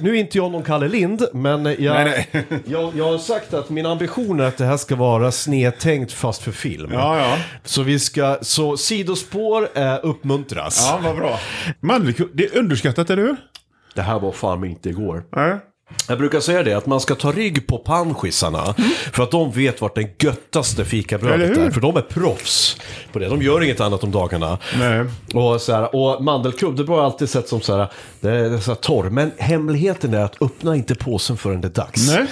Nu är inte jag någon Kalle Lind, men jag, Nej, jag, jag har sagt att min ambition är att det här ska vara snedtänkt fast för film. Ja, ja. Så vi ska, så sidospår eh, uppmuntras. Ja, vad bra. Mandelkubb, det är underskattat, eller hur? Det här var fan inte igår. Nej. Jag brukar säga det, att man ska ta rygg på panschisarna. För att de vet vart den göttaste fikabrödet är. För de är proffs på det. De gör inget annat om dagarna. Nej. Och, så här, och mandelkubb, det har jag alltid sett som så här, det är, det är så här torr. Men hemligheten är att öppna inte påsen förrän det är dags. Nej.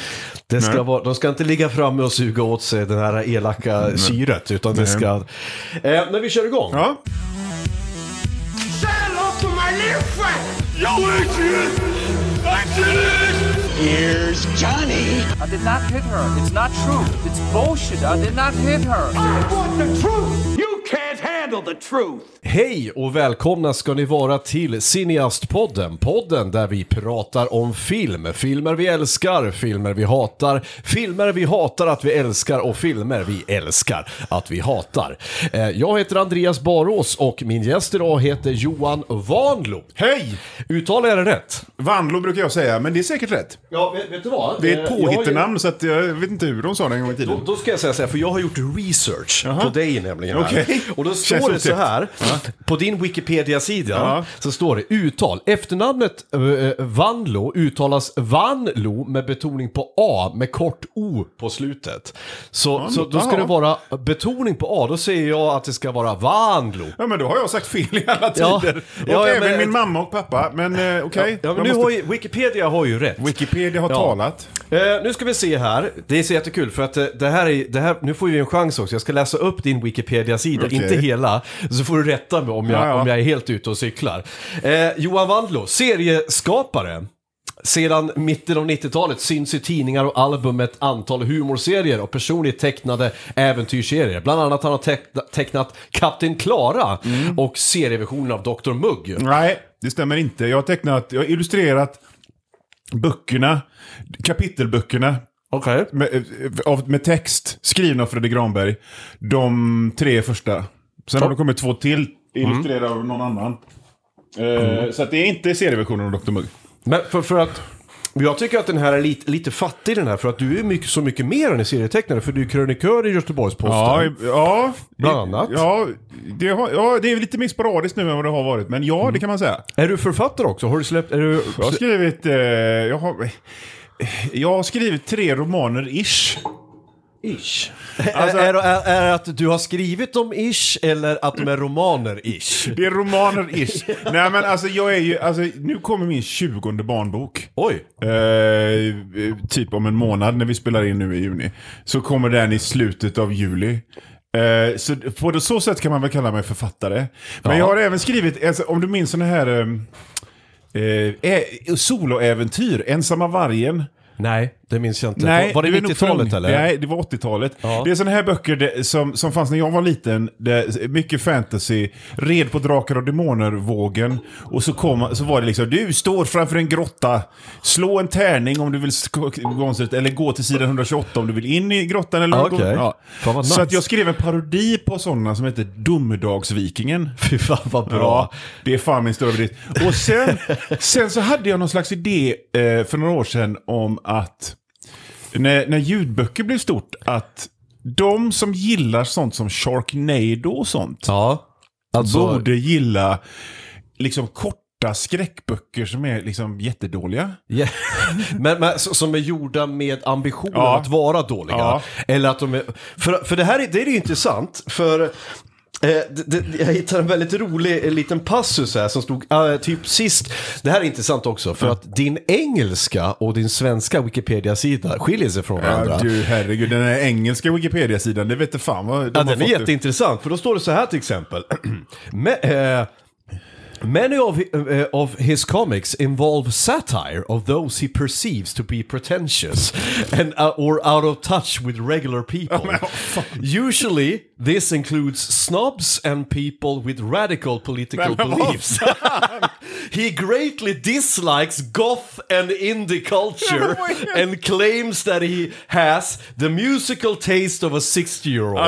Det ska Nej. vara, de ska inte ligga framme och suga åt sig den här elaka syret. Utan det ska... Eh, när vi kör igång. Ja. My little friend. Yo, Adrian! Adrian! Here's Johnny. I did not hit her. It's not true. It's bullshit. I did not hit her. I want the truth. Can't handle the truth. Hej och välkomna ska ni vara till Cineastpodden. Podden där vi pratar om film. Filmer vi älskar, filmer vi hatar, filmer vi hatar att vi älskar och filmer vi älskar att vi hatar. Eh, Jag heter Andreas Barås och min gäst idag heter Johan Vanlo. Hej! Uttalar jag det rätt? Vanlo brukar jag säga, men det är säkert rätt. Ja, vet, vet du vad? Det är Eh, ett ju- påhittenamn, så att jag vet inte hur de sa det en gång i tiden. Då, då ska jag säga så här, för jag har gjort research på dig nämligen. Okej. Och då står det så otäckt. här, på din Wikipedia-sida, Ja. så står det uttal. Efternamnet uh, Vanlo uttalas Vanlo med betoning på A med kort O på slutet. Så, så då ska ja. det vara betoning på A, då säger jag att det ska vara Vanlo. Ja, men då har jag sagt fel i alla Ja. tider. Och Ja, ja, även men- min mamma och pappa. Men eh, okej. Ja, men nu måste- har ju, Wikipedia har ju rätt. Wikipedia har Ja. talat. Eh, nu ska vi se här. Det är så jättekul för att eh, det här är, det här, nu får vi en chans också. Jag ska läsa upp din Wikipedia-sida, Okej. inte hela. Så får du rätta mig om jag, Ja, ja. om jag är helt ute och cyklar. Eh, Johan Wandlo, serieskapare. Sedan mitten av 90-talet syns i tidningar och album ett antal humorserier och personligt tecknade äventyrsserier. Bland annat har han teckna, tecknat Kapten Klara Mm. och serieversionen av Dr. Mugg. Nej, det stämmer inte. Jag har tecknat, jag har illustrerat böckerna, kapitelböckerna Okej. med, eh, av, med text skrivna av Fredrik Granberg. De tre första. Sen har det kommit två till, illustrerade av någon annan. Eh, Så att det är inte serieversionen av Dr. Mugg. Men för, för att jag tycker att den här är lite, lite fattig den här för att du är mycket, så mycket mer än en serietecknare för du är krönikör i Göteborgs-Posten. Ja, ja. Bland annat. Ja det, har, ja, det är lite mer sporadiskt nu än vad det har varit. Men ja, det kan man säga. Är du författare också? Har du släppt... Är du... Jag har skrivit... Eh, jag, har, jag har skrivit tre romaner ish. Alltså- är, är, är, att du har skrivit dem ish eller att de är romaner ish? Det är romaner ish. Nej men alltså jag är ju, alltså nu kommer min tjugonde barnbok. Oj. Eh, typ om en månad när vi spelar in nu i juni. Så kommer den i slutet av juli. Eh, så på så sätt kan man väl kalla mig författare. Men Ja. jag har även skrivit, alltså, om du minns sådana här eh, Eh, eh, soloäventyr, Ensamma vargen. Nej, det minns jag inte. var det du är nog för 90-talet ung. eller? Nej, det var 80-talet. Ja. Det är sådana här böcker det, som, som fanns när jag var liten. Det, mycket fantasy, red på drakar och demoner-vågen. Och så, kom, så var det liksom, du står framför en grotta, slå en tärning om du vill eller gå till sidan 128 om du vill in i grottan. Eller Ah, okej. ja. Så nice. att jag skrev en parodi på sådana som heter Domedagsvikingen. Fy fan vad bra. Ja, det är fan min stora bedrift. Och sen, sen så hade jag någon slags idé eh, för några år sedan om att när, när ljudböcker blev stort, att de som gillar sånt som Sharknado och sånt, Ja. Alltså, borde gilla liksom korta skräckböcker som är liksom jättedåliga. Ja. men, men som är gjorda med ambitionen Ja. att vara dåliga. Ja. Eller att de är... För, för det här är, det är ju intressant, för... Eh, jag hittade en väldigt rolig eh, liten passus här som stod eh, typ sist. Det här är intressant också för att din engelska och din svenska Wikipedia-sida skiljer sig från varandra. Ja, du herregud, den här engelska Wikipedia-sidan, det vet inte fan vad de Ja, den är jätteintressant, för då står det så här till exempel. Me- eh, Many of, uh, of his comics involve satire of those he perceives to be pretentious and uh, or out of touch with regular people. Usually, this includes snobs and people with radical political beliefs. he greatly dislikes goth and indie culture and claims that he has the musical taste of a 60-year-old.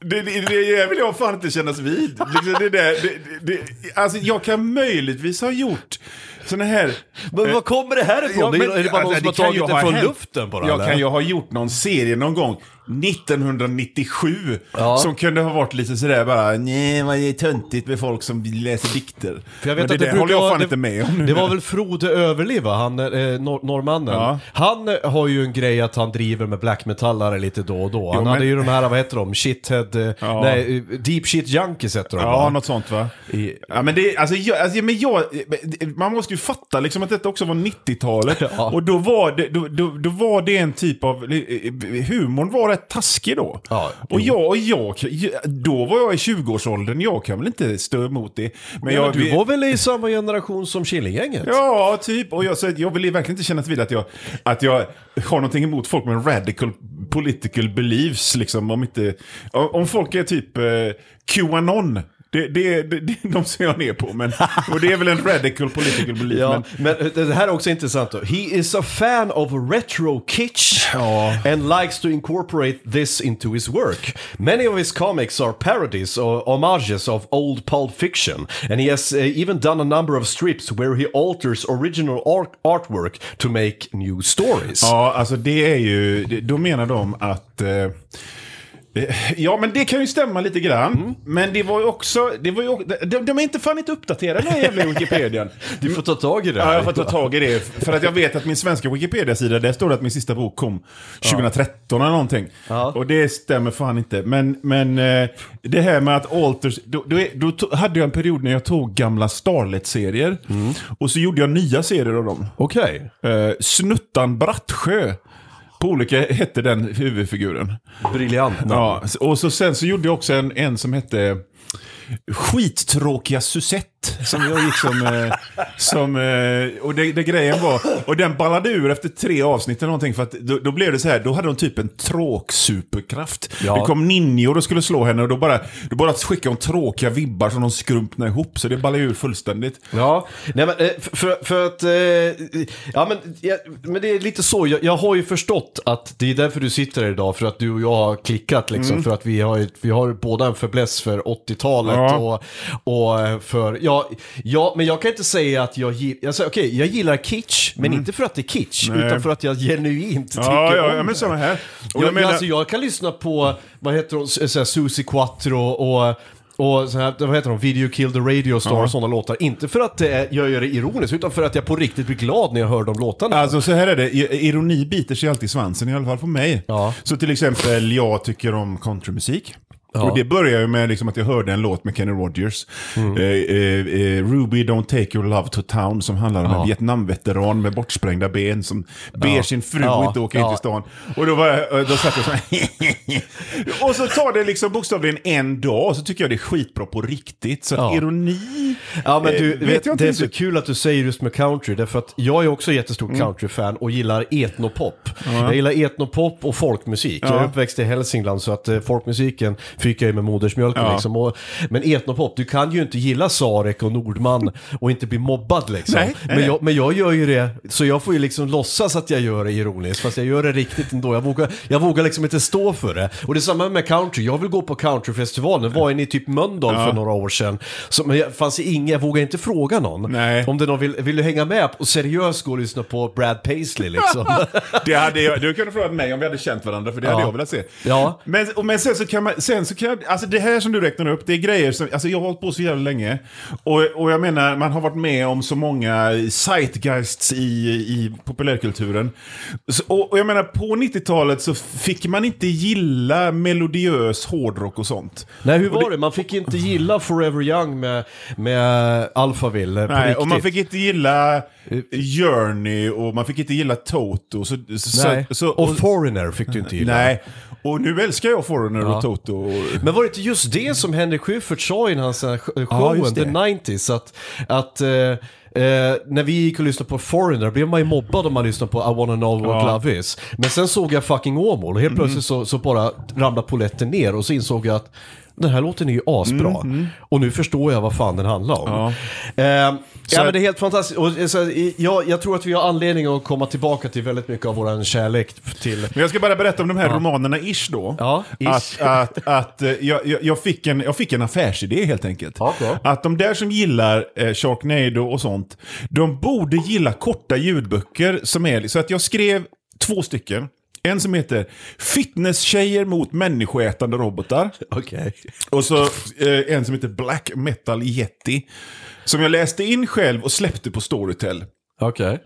Alltså, det, det, det vill jag fan inte kännas vid. Liksom det det, det, alltså, jag kan möjligtvis ha gjort såna här... Men var kommer det här ifrån? Ja, men, är, det bara alltså, någon som kan har tagit det från hänt. luften bara? Jag eller? kan ju ha gjort någon serie någon gång 1997 Ja. som kunde ha varit lite sådär bara nej vad är töntigt med folk som läser dikter. För jag vet Men att det, det håller jag fan det- inte med om nu. Det var väl Frode Överliva, han eh, nor norrmannen. Ja. Han eh, har ju en grej att han driver med black metallare lite då och då. Han men- hade ju de här, vad heter de, shithead, eh, Ja. nej, eh, deep shit junkies heter de Ja, va? något sånt va? I- Ja, men det, alltså, jag, alltså, men jag, man måste ju fatta liksom att detta också var 90-talet. Ja. Och då var, det, då, då, då var det en typ av... Humorn var rätt taskig då. Ja, och jag, och jag, då var jag i 20-årsåldern, jag kan väl inte stå emot det. Men Ja, jag, men du var väl i samma generation som Killinggänget? Ja, typ. Och jag, så jag vill verkligen inte kännas vid att jag, att jag har någonting emot folk med radical political beliefs. Liksom, om, inte, om, om folk är typ eh, Qanon. Det, det, det, det, de ser jag ner på. Men, och det är väl en radical political belief. Ja, Men, men det här är också intressant då. He is a fan of retro kitsch Ja. and likes to incorporate this into his work. Many of his comics are parodies or homages of old pulp fiction. And he has uh, even done a number of strips where he alters original art artwork to make new stories. ja, alltså det är ju... Då menar de att... Eh, eh, Ja, men det kan ju stämma lite grann. Mm. Men det var ju också... Det var ju, de, de är inte fan inte uppdaterade, den här jävla Wikipedian. Du får ta tag i det Ja, här. jag får ta tag i det. För att jag vet att min svenska Wikipedia-sida, där står det att min sista bok kom 2013 eller någonting. Ja. Och det stämmer fan inte. Men, men eh, det här med att Alters, då, då, då to- hade jag en period när jag tog gamla Starlet-serier. Och så gjorde jag nya serier av dem. Okej. Eh, Snuttan Brattsjö. På olika hette den huvudfiguren. Briljant. Ja, och så sen så gjorde jag också en, en som hette Skittråkiga Susette. Som jag gick som... Eh, som eh, och det, det grejen var... Och den ballade ur efter tre avsnitt eller någonting. För att då, då blev det så här, då hade hon typ en tråksuperkraft. Ja. Det kom ninjor och skulle slå henne och då bara, då bara skickade hon tråkiga vibbar som de skrumpnade ihop. Så det ballade ur fullständigt. Ja, nej men eh, för, för, att, eh, ja men, ja, men det är lite så, jag, jag har ju förstått att det är därför du sitter här idag, för att du och jag har klickat liksom, för att vi har, vi har båda en fäbless för 80-talet Ja. och, och för, ja, ja, men jag kan inte säga att jag gillar, alltså, okej, jag gillar kitsch, men inte för att det är kitsch, Nej. utan för att jag genuint tycker Ja, ja, om ja, men det. samma här. Och Jag, jag menar- alltså, jag kan lyssna på, vad heter hon, så här, Susie Quattro och och så här, vad heter de? Video Kill the Radio Star och sådana låtar. Inte för att eh, jag gör det ironiskt, utan för att jag på riktigt blir glad när jag hör de låtarna. Alltså så här är det, ironi biter sig alltid i svansen, i alla fall på mig. Ja. Så till exempel, jag tycker om countrymusik. Ja. Och det börjar ju med liksom att jag hörde en låt med Kenny Rogers. Mm. Eh, eh, eh, Ruby Don't Take Your Love to Town som handlar om Ja. en Vietnamveteran med bortsprängda ben som ber sin fru Ja. inte åka in till stan. Och då, var jag, eh, då satt jag så här Och så tar det liksom bokstavligen en dag och så tycker jag det är skitbra på riktigt. Så Ja. ironi... Ja men du, eh, vet, jag inte det är så kul att du säger just med country, därför att jag är också jättestor Mm. countryfan och gillar etnopop. Jag gillar etnopop och folkmusik. Jag är uppväxt i Hälsingland så att eh, folkmusiken fick jag ju med modersmjölken Ja. liksom. Och, men etnopop, du kan ju inte gilla Sarek och Nordman och inte bli mobbad liksom. Nej, nej, men, jag, men jag gör ju det, så jag får ju liksom låtsas att jag gör det ironiskt, fast jag gör det riktigt ändå. Jag vågar, jag vågar liksom inte stå för det. Och det är samma med country, jag vill gå på countryfestivalen, var inne i typ Mölndal för några år sedan. Så, men jag fanns ingen, jag vågade inte fråga någon. Nej. Om det någon vill, vill du hänga med och seriöst gå och lyssna på Brad Paisley liksom. Det hade jag, du kunde frågat mig om vi hade känt varandra, för det hade Ja. jag velat se. Ja. Men, och, men sen så kan man, sen så kan alltså det här som du räknar upp, det är grejer som, alltså jag har hållit på så jävla länge. Och, och jag menar, man har varit med om så många zeitgeists i, i populärkulturen. Så, och, och jag menar, på 90-talet så fick man inte gilla melodiös hårdrock och sånt. Nej, hur var det? Man fick inte gilla Forever Young med, med Alphaville Nej, riktigt. och man fick inte gilla Journey och man fick inte gilla Toto. Så, så, Nej. så, och Foreigner fick du inte gilla. Nej, och nu älskar jag Foreigner Ja. och Toto. Och, Men var det inte just det som Henrik Schyffert sa i hans eh, sh- showen, det. The 90s, att, att eh, eh, när vi gick och lyssnade på Foreigner blev man ju mobbad om man lyssnade på I wanna know what Ja. Mm. love is. Men sen såg jag fucking Åmål och helt plötsligt så, så bara ramlade polletten ner och så insåg jag att den här låten är ju asbra. Och nu förstår jag vad fan den handlar om. Ja. Eh, ja men det är helt fantastiskt. Och, eh, så, jag, jag tror att vi har anledning att komma tillbaka till väldigt mycket av vår kärlek till... Men jag ska bara berätta om de här romanerna Ish då. Ja, Ish. Att, att, att eh, jag, jag, fick en, jag fick en affärsidé helt enkelt. Okej. Att de där som gillar eh, Sharknado och sånt, de borde gilla korta ljudböcker som är... Så att jag skrev två stycken. En som heter Fitnesstjejer mot människoätande robotar. Okej. Och så eh, en som heter Black Metal Yeti. Som jag läste in själv och släppte på Storytel. Okej.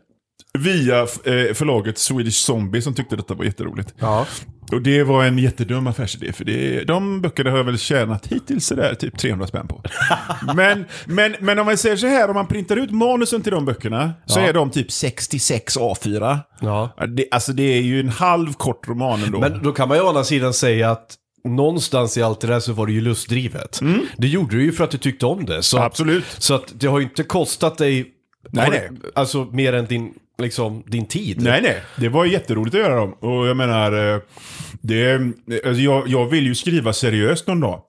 Via eh, förlaget Swedish Zombie som tyckte detta var jätteroligt. Ja. Och det var en jättedum affärsidé, för det, de böckerna har jag väl tjänat hittills sådär typ 300 spänn på. men, men, men om man säger så här, om man printar ut manusen till de böckerna, så Ja. är de typ 66 A4. Ja. Det, alltså det är ju en halv kort roman ändå. Men då kan man ju å andra sidan säga att någonstans i allt det där så var det ju lustdrivet. Det gjorde du ju för att du tyckte om det. Så, Absolut. Så att det har ju inte kostat dig Nej, nej. Alltså mer än din, liksom, din tid. Nej, nej. Det var jätteroligt att göra dem. Och jag menar, eh, det, alltså jag, jag vill ju skriva seriöst någon dag.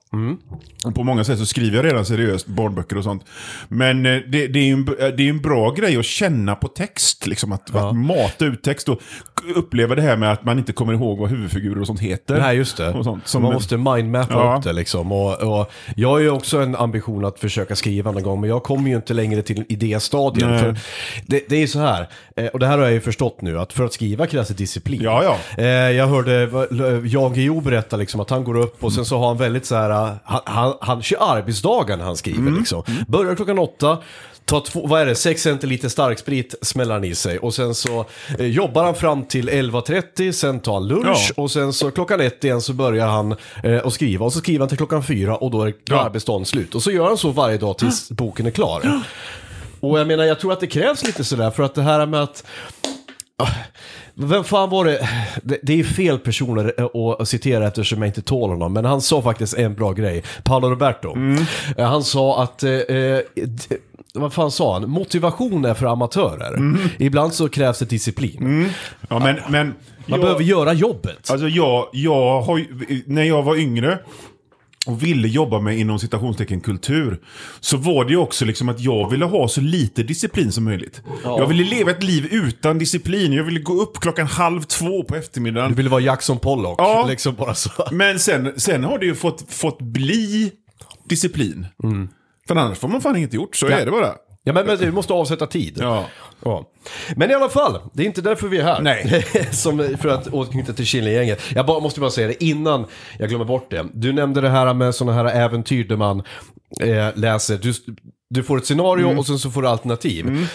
Och på många sätt så skriver jag redan seriöst barnböcker och sånt. Men eh, det, det är ju en, det är en bra grej att känna på text. Liksom att, att mata ut text och uppleva det här med att man inte kommer ihåg vad huvudfigurer och sånt heter. Nej, just det. Och sånt. Så man måste mindmappa Ja. upp det liksom. Och, och jag har ju också en ambition att försöka skriva någon gång, men jag kommer ju inte längre till. För det, det är ju så här, eh, och det här har jag ju förstått nu, att för att skriva krävs det disciplin. Ja, ja. Eh, Jag hörde vad- Jan Guillou berätta liksom att han går upp och sen så har han väldigt så här, eh, han, han, han kör arbetsdagar när han skriver Mm. liksom. Börjar klockan åtta, tar två, vad är det, sex centiliter starksprit smäller han i sig och sen så eh, jobbar han fram till 11.30, sen tar han lunch Ja. och sen så klockan ett igen så börjar han eh, att skriva och så skriver han till klockan fyra och då är Ja. arbetsdagen slut. Och så gör han så varje dag tills boken är klar. Och jag menar, jag tror att det krävs lite sådär för att det här med att vem fan var det? det? Är fel personer att- att citera eftersom jag inte tål honom. Men han sa faktiskt en bra grej. Paolo Roberto. Eh, Han sa att, eh, eh, vad fan sa han? Motivation är för amatörer. Ibland så krävs det disciplin. Ja, men, men Man jag- behöver göra jobbet. Alltså jag, jag har när jag var yngre och ville jobba med inom citationstecken kultur. Så var det ju också liksom att jag ville ha så lite disciplin som möjligt. Jag ville leva ett liv utan disciplin. Jag ville gå upp klockan halv två på eftermiddagen. Du ville vara Jackson Pollock. Ja. Liksom bara så. Men sen, sen har det ju fått, fått bli disciplin. För annars får man fan inget gjort, så är det bara. Ja men, men du måste avsätta tid. Ja. Ja. Men i alla fall, det är inte därför vi är här. Nej. Som för att återknyta till Killinggänget. Jag bara, måste bara säga det innan jag glömmer bort det. Du nämnde det här med sådana här äventyr där man eh, läser, du, du får ett scenario Mm. och sen så får du alternativ. Mm.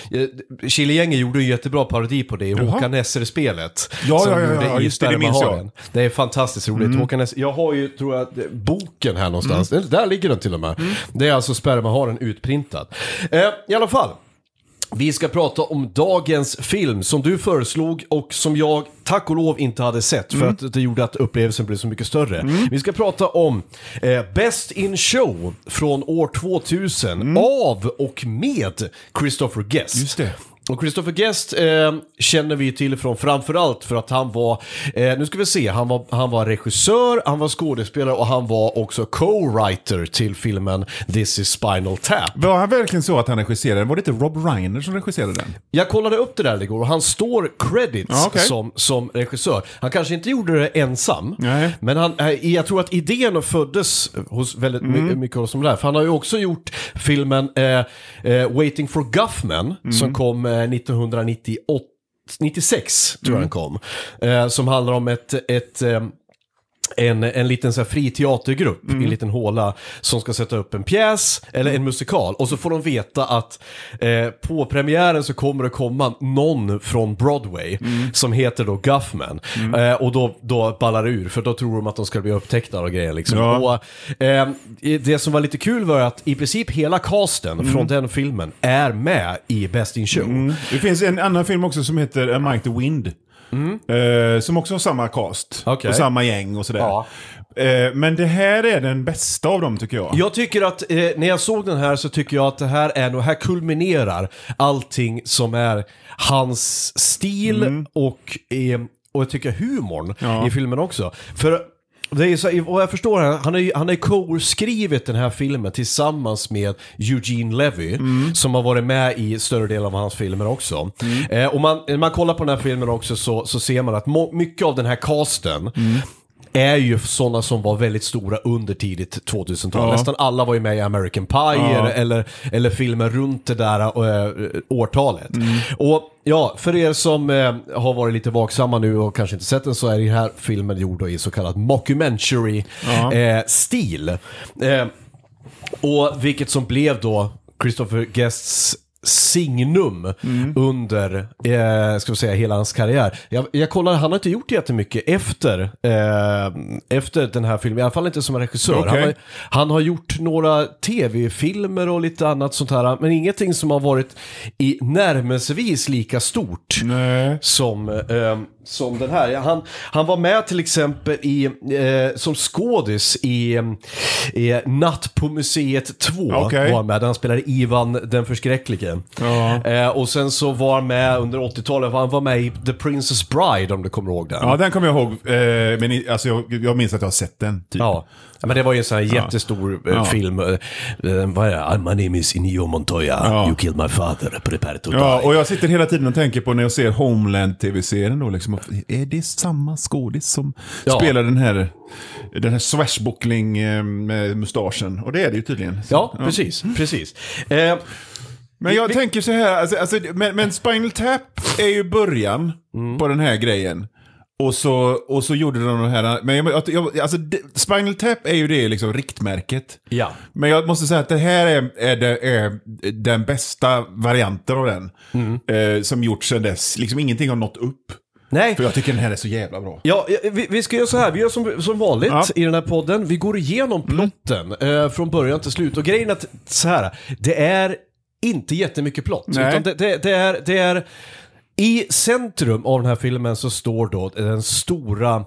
Killinggänget gjorde en jättebra parodi på det i Håkan Nesser-spelet. Ja, som ja, ja, gjorde ja, just det, det minns jag. Mm. Spermaharen. Det är fantastiskt roligt. Håkan Nesser, jag har ju, tror jag, boken här någonstans. Mm. Där ligger den till och med. Det är alltså Spermaharen utprintad. Eh, I alla fall. Vi ska prata om dagens film som du föreslog och som jag tack och lov inte hade sett för att det gjorde att upplevelsen blev så mycket större. Vi ska prata om eh, Best in Show från år 2000 av och med Christopher Guest. Och Christopher Guest eh, känner vi till från framförallt för att han var, eh, nu ska vi se, han var, han var regissör, han var skådespelare och han var också co-writer till filmen This is Spinal Tap. Var han verkligen så att han regisserade den? Var det inte Rob Reiner som regisserade den? Jag kollade upp det där igår och han står credits Ja, okej. som, som regissör. Han kanske inte gjorde det ensam, Nej. men han, eh, jag tror att idén föddes hos väldigt Mm. mycket hos de där. För han har ju också gjort filmen eh, eh, Waiting for Guffman Mm. som kom eh, 1998. 96 tror jag Mm. den kom. Eh, som handlar om ett, ett eh, en, en liten så här fri teatergrupp i Mm. en liten håla som ska sätta upp en pjäs eller en musikal. Och så får de veta att eh, på premiären så kommer det komma någon från Broadway Mm. som heter då Guffman. Eh, och då, då ballar det ur för då tror de att de ska bli upptäckta och grejer liksom. Ja. Och, eh, det som var lite kul var att i princip hela casten Mm. från den filmen är med i Best in Show. Det finns en annan film också som heter A Mighty Wind. Eh, som också har samma cast. Okej. Och samma gäng och sådär. Ja. Eh, men det här är den bästa av dem tycker jag. Jag tycker att, eh, när jag såg den här så tycker jag att det här är nog, här kulminerar allting som är hans stil och, eh, och jag tycker humorn Ja. i filmen också. För Det är så, och jag förstår, han han har ju han har co-skrivit den här filmen tillsammans med Eugene Levy, Mm. som har varit med i större delen av hans filmer också. Eh, och man, när man kollar på den här filmen också så, så ser man att mycket av den här casten Mm. Är ju sådana som var väldigt stora under tidigt 2000-tal. Ja. Nästan alla var ju med i American Pie eller, eller, eller filmer runt det där äh, årtalet. Mm. Och ja, för er som eh, har varit lite vaksamma nu och kanske inte sett den så är den här filmen gjord i så kallad mockumentary-stil. Eh, och vilket som blev då Christopher Guests signum under, eh, ska säga, hela hans karriär. Jag, jag kollade, han har inte gjort jättemycket efter, eh, efter den här filmen, i alla fall inte som regissör. Han, Okej. har, han har gjort några tv-filmer och lite annat sånt här, men ingenting som har varit i närmelsevis lika stort Nej. som, eh, som den här. Han, han var med till exempel i, eh, som skådis i, i Natt på museet 2. Okej. Var han med, där han spelade Ivan den förskräcklige. Ja. Eh, och sen så var han med under 80-talet, han var med i The Princess Bride om du kommer ihåg den. Ja, den kommer jag ihåg. Eh, men alltså, jag, jag minns att jag har sett den. Typ. Ja. Ja, men det var ju en sån här jättestor eh, Ja. film. Eh, eh, vad är det? "Ah, My name is Inigo Montoya, Ja. you killed my father, prepare to Ja, die. och jag sitter hela tiden och tänker på när jag ser Homeland-tv-serien då, liksom, är det samma skådis som Ja. spelar den här, den här swashbuckling med mustaschen? Och det är det ju tydligen. Så, Ja, precis. precis. Eh, Men jag tänker så här, alltså, alltså, men, men Spinal Tap är ju början Mm. på den här grejen. Och så, och så gjorde de den här, men jag, jag, alltså, Spinal Tap är ju det liksom riktmärket. ja. Men jag måste säga att det här är, är, det, är den bästa varianten av den. Mm. Eh, som gjorts sedan dess. Liksom ingenting har nått upp. Nej, För jag tycker den här är så jävla bra. Ja, vi, vi ska göra så här, vi gör som, som vanligt Ja. i den här podden. Vi går igenom plotten eh, från början till slut. Och grejen är att, så här, det är inte jättemycket plott. Nej. Utan det, det, det, är, det är, i centrum av den här filmen så står då den stora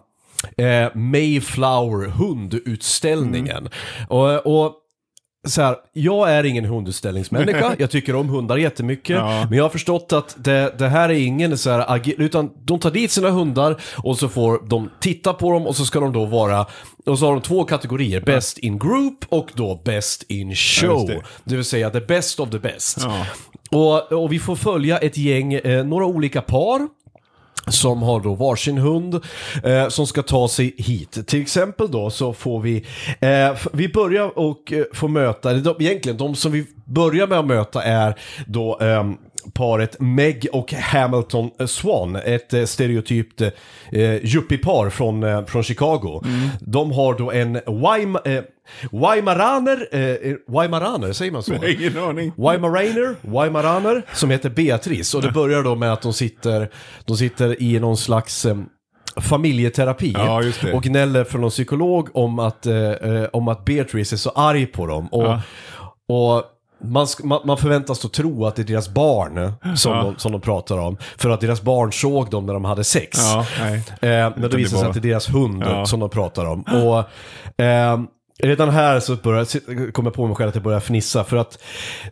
eh, Mayflower hundutställningen. Och, och så här, jag är ingen hundutställningsmänniska, jag tycker om hundar jättemycket, Ja. men jag har förstått att det, det här är ingen så här, utan de tar dit sina hundar och så får de titta på dem och så ska de då vara, och så har de två kategorier, Best in Group och då Best in Show. just det. det. vill säga the best of the best. Ja. Och, och vi får följa ett gäng, eh, några olika par, som har då varsin hund eh, som ska ta sig hit. Till exempel då så får vi, eh, vi börjar och eh, får möta, de, egentligen de som vi börjar med att möta är då ehm, paret Meg och Hamilton eh, Swan, ett eh, stereotypt eh, yuppie-par från, eh, från Chicago. De har då en Weim, eh, Weimaraner, eh, Weimaraner, säger man så? Ingen aning. Weimaraner, Weimaraner, som heter Beatrice. Och det börjar då med att de sitter, de sitter i någon slags eh, familjeterapi Ja, och gnäller för någon psykolog om att, eh, eh, om att Beatrice är så arg på dem. Och, Ja. och man, man, man förväntas då tro att det är deras barn som, Ja. de, som de pratar om. För att deras barn såg dem när de hade sex. Ja. Eh, men det visar sig var- att det är deras hund Ja. som de pratar om. Och eh, redan här så börjar, kommer jag på mig själv att jag börjar fnissa. För att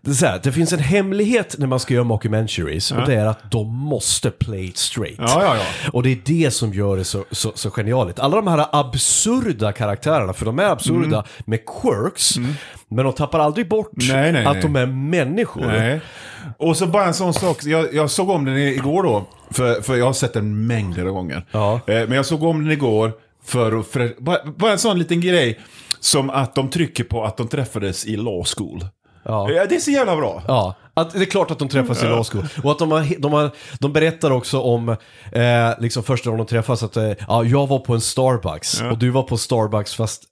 det, är så här, det finns en hemlighet när man ska göra mockumentaries. Och det är att de måste play it straight. Ja, ja, ja. Och det är det som gör det så, så, så genialiskt. Alla de här absurda karaktärerna, för de är absurda med quirks. Men de tappar aldrig bort Nej, nej, att nej. de är människor. Nej. Och så bara en sån sak, jag, jag såg om den igår då, för, för jag har sett den mängder av gånger. Ja. Eh, men jag såg om den igår, för, att- för bara, bara en sån liten grej, som att de trycker på att de träffades i law school. Ja. Det är så jävla bra. Ja, att det är klart att de träffas i law school. Och att de, har, de, har, de berättar också om, eh, liksom första gången de träffas, att eh, ja, jag var på en Starbucks och du var på Starbucks fast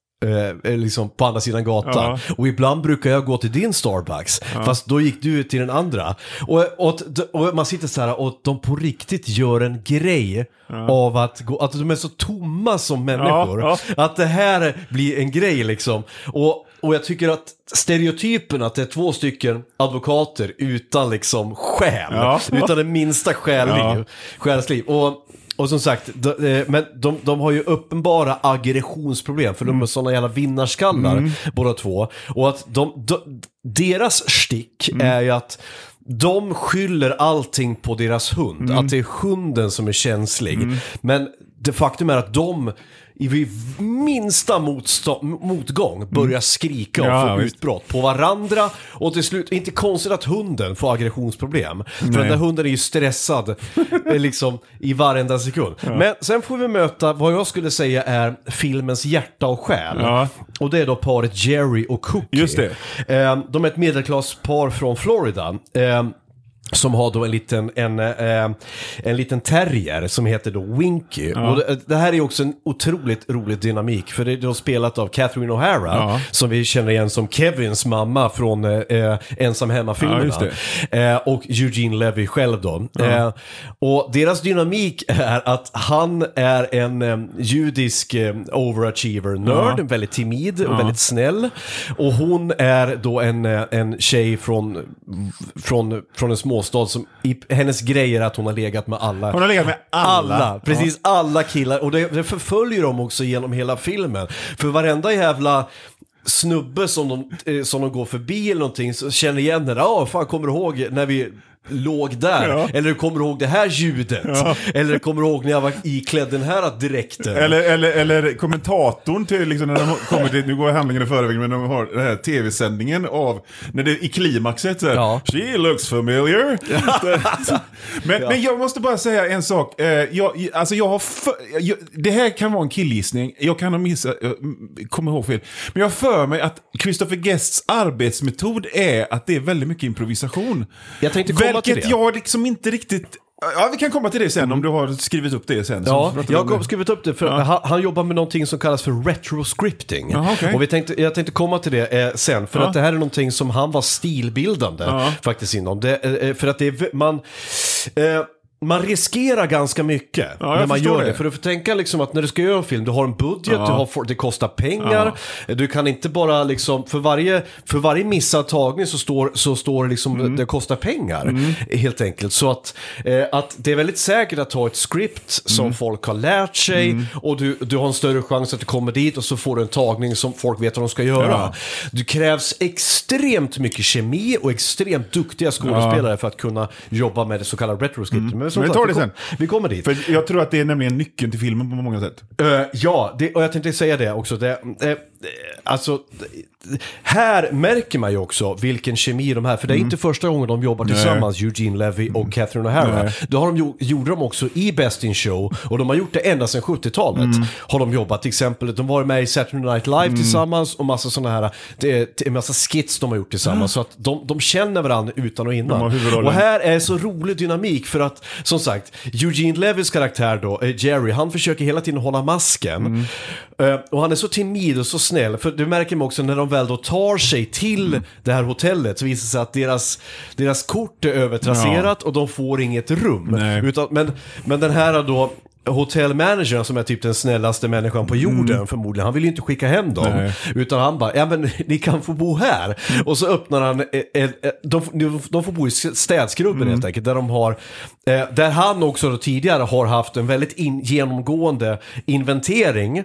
eh, liksom på andra sidan gatan. Och ibland brukar jag gå till din Starbucks, fast då gick du till den andra. Och, och, och man sitter så här och de på riktigt gör en grej av att, gå, att de är så tomma som människor. Ja, Att det här blir en grej liksom. Och, och jag tycker att stereotypen att det är två stycken advokater utan liksom själ, Ja. utan det minsta själliv, Ja. själsliv. Och, och som sagt, de, eh, men de, de har ju uppenbara aggressionsproblem för de är sådana jävla vinnarskallar båda två. Och att de, de, deras stick är ju att de skyller allting på deras hund, att det är hunden som är känslig. Men det faktum är att de vid minsta motgång börjar skrika och Mm. Ja, få visst. utbrott på varandra. Och till slut, inte konstigt att hunden får aggressionsproblem. För den där hunden är ju stressad eh, liksom, i varenda sekund. Men sen får vi möta vad jag skulle säga är filmens hjärta och själ. Ja. Och det är då paret Jerry och Cookie. Just det. Eh, De är ett medelklasspar från Florida. Som har då en liten, en, eh, en liten terrier som heter då Winky. Och det, det här är också en otroligt rolig dynamik. För det är då spelat av Catherine O'Hara. Ja. Som vi känner igen som Kevins mamma från eh, eh, Ensam Ja, Hemma-filmerna. just eh, och Eugene Levy själv då. Eh, och deras dynamik är att han är en eh, judisk eh, overachiever-nörd, Ja. väldigt timid och väldigt snäll. Och hon är då en, en tjej från, från, från en småstad som, i, hennes grej är att hon har legat med alla. Hon har legat med alla. precis alla killar. Och det, det förföljer dem också genom hela filmen. För varenda jävla snubbe som de, eh, som de går förbi eller någonting så känner igen den. Ja, fan kommer du ihåg när vi låg där? Ja. Eller kommer du ihåg det här ljudet? Eller kommer du ihåg när jag var iklädd den här dräkten? Eller, eller, eller kommentatorn till, liksom, när de kommer till, nu går handlingen i förväg, men de har den här tv-sändningen av, när det i klimaxet så här, Ja. She looks familiar. men, men jag måste bara säga en sak. Eh, jag, alltså jag har för, jag, det här kan vara en killgissning, jag kan ha missat, jag kommer ihåg fel. Men jag för mig att Christopher Guests arbetsmetod är att det är väldigt mycket improvisation. Jag tänkte komma Vilket jag liksom inte riktigt... Ja, vi kan komma till det sen om du har skrivit upp det sen. Ja, jag har skrivit upp det för han, han jobbar med någonting som kallas för retroscripting. Jaha, okej. Och vi tänkte, jag tänkte komma till det eh, sen, för Ja. att det här är någonting som han var stilbildande Ja. faktiskt inom. Det, eh, för att det är, v- man... Eh, man riskerar ganska mycket Ja, när man gör det. det. För du får tänka liksom att när du ska göra en film, du har en budget, Ja. du har, det kostar pengar. Du kan inte bara liksom, för varje, för varje missad tagning så står, så står det liksom, Mm. det kostar pengar. Helt enkelt. Så att, eh, att det är väldigt säkert att ta ett script som Mm. folk har lärt sig och du, du har en större chans att du kommer dit och så får du en tagning som folk vet vad de ska göra. Ja. Det krävs extremt mycket kemi och extremt duktiga skådespelare för att kunna jobba med det så kallade retroscripting. Men, som Men vi tar det sen. Vi kommer dit. För jag tror att det är nämligen nyckeln till filmen på många sätt. Eh, ja, det, och jag tänkte säga det också. Det, eh, alltså, här märker man ju också vilken kemi de här, för det är inte första gången de jobbar tillsammans, Eugene Levy och Catherine O'Hara. Nej. Det har de gjorde de också i Best in Show, och de har gjort det ända sedan 70-talet. Har de jobbat, till exempel, de var med i Saturday Night Live tillsammans och massa sådana här, det är en massa skits de har gjort tillsammans. Så att de, de känner varandra utan och innan. Och här är så rolig dynamik för att, som sagt, Eugene Levys karaktär då, eh, Jerry, han försöker hela tiden hålla masken. Eh, och han är så timid och så snäll, för det märker också när de väl då tar sig till det här hotellet så visar det sig att deras, deras kort är övertrasserat och de får inget rum. Utan, men, men den här då, hotellmanagern som är typ den snällaste människan på jorden förmodligen, han vill ju inte skicka hem dem. Nej. Utan han bara, ja men ni kan få bo här. Och så öppnar han, eh, eh, eh, de, får bo i städskrubben helt enkelt, där de har, eh, där han också tidigare har haft en väldigt in, genomgående inventering,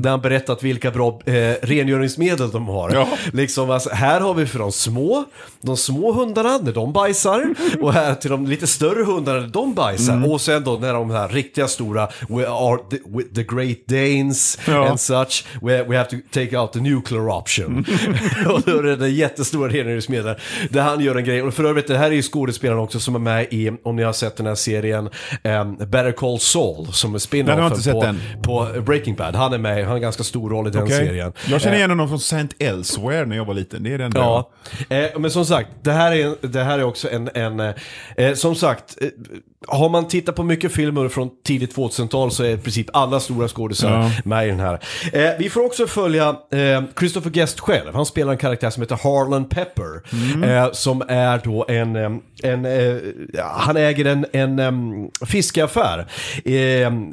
där han berättat vilka bra eh, rengöringsmedel de har. Ja. Liksom, alltså, här har vi för de små, de små hundarna när de bajsar, och här till de lite större hundarna när de bajsar. Och sen då när de här riktiga stora, we are the, with the great Danes Ja. and such, we, we have to take out the nuclear option. och då är det den jättestora rengöringsmedlen. Där han gör en grej, och för övrigt det här är ju skådespelaren också som är med i, om ni har sett den här serien, um, Better Call Saul, som är spin-offen på, på Breaking Bad. Han är med, han har en ganska stor roll i den Okej. serien. Jag känner Eh, igen honom från Saint Elsewhere när jag var liten. Det är den där. Ja, eh, men som sagt, det här är, det här är också en, en eh, eh, som sagt, eh, har man tittat på mycket filmer från tidigt 2000-tal så är i princip alla stora skådisar Ja. med i den här. Eh, vi får också följa eh, Christopher Guest själv, han spelar en karaktär som heter Harlan Pepper, Mm. eh, som är då en, eh, en eh, han äger en, en um, fiskeaffär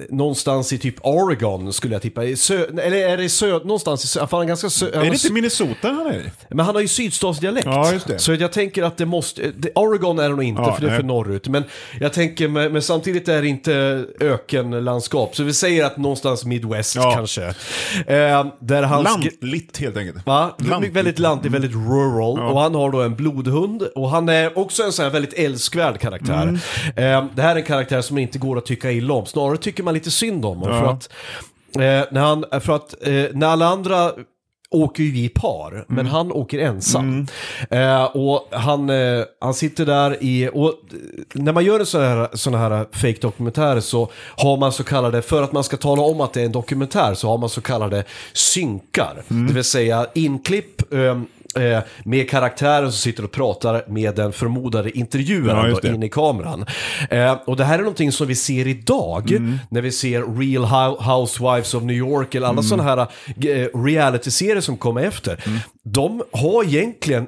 någonstans i typ Oregon skulle jag tippa, sö, eller är det i sö, någonstans i sö, han är ganska sö, Är det inte Minnesota han är men han har ju sydstatsdialekt. Ja. Så jag tänker att det måste... det- Oregon är det nog inte, Ja, för det är för norrut. Men jag tänker, men, men samtidigt är det inte ökenlandskap. Så vi säger att någonstans Midwest Ja. kanske. Eh, där han Lantligt helt enkelt. Va? Lantligt. Väldigt lantig, väldigt rural. Och han har då en blodhund. Och han är också en sån här väldigt älskvärd karaktär. Mm. Eh, det här är en karaktär som inte går att tycka illa om. Snarare tycker man lite synd om. honom, Ja. För att Eh, när han, för att eh, när alla andra åker ju i par, men han åker ensam. Eh, och han, eh, han sitter där i, och när man gör en sån här, sån här fake dokumentär så har man så kallade, för att man ska tala om att det är en dokumentär så har man så kallade synkar. Det vill säga inklipp eh, eh, med karaktärer som sitter och pratar med den förmodade Ja, intervjuaren då, det. in i kameran. Eh, och det här är någonting som vi ser idag när vi ser Real Hou- Housewives of New York eller alla sådana här eh, reality-serier som kommer efter. De har egentligen,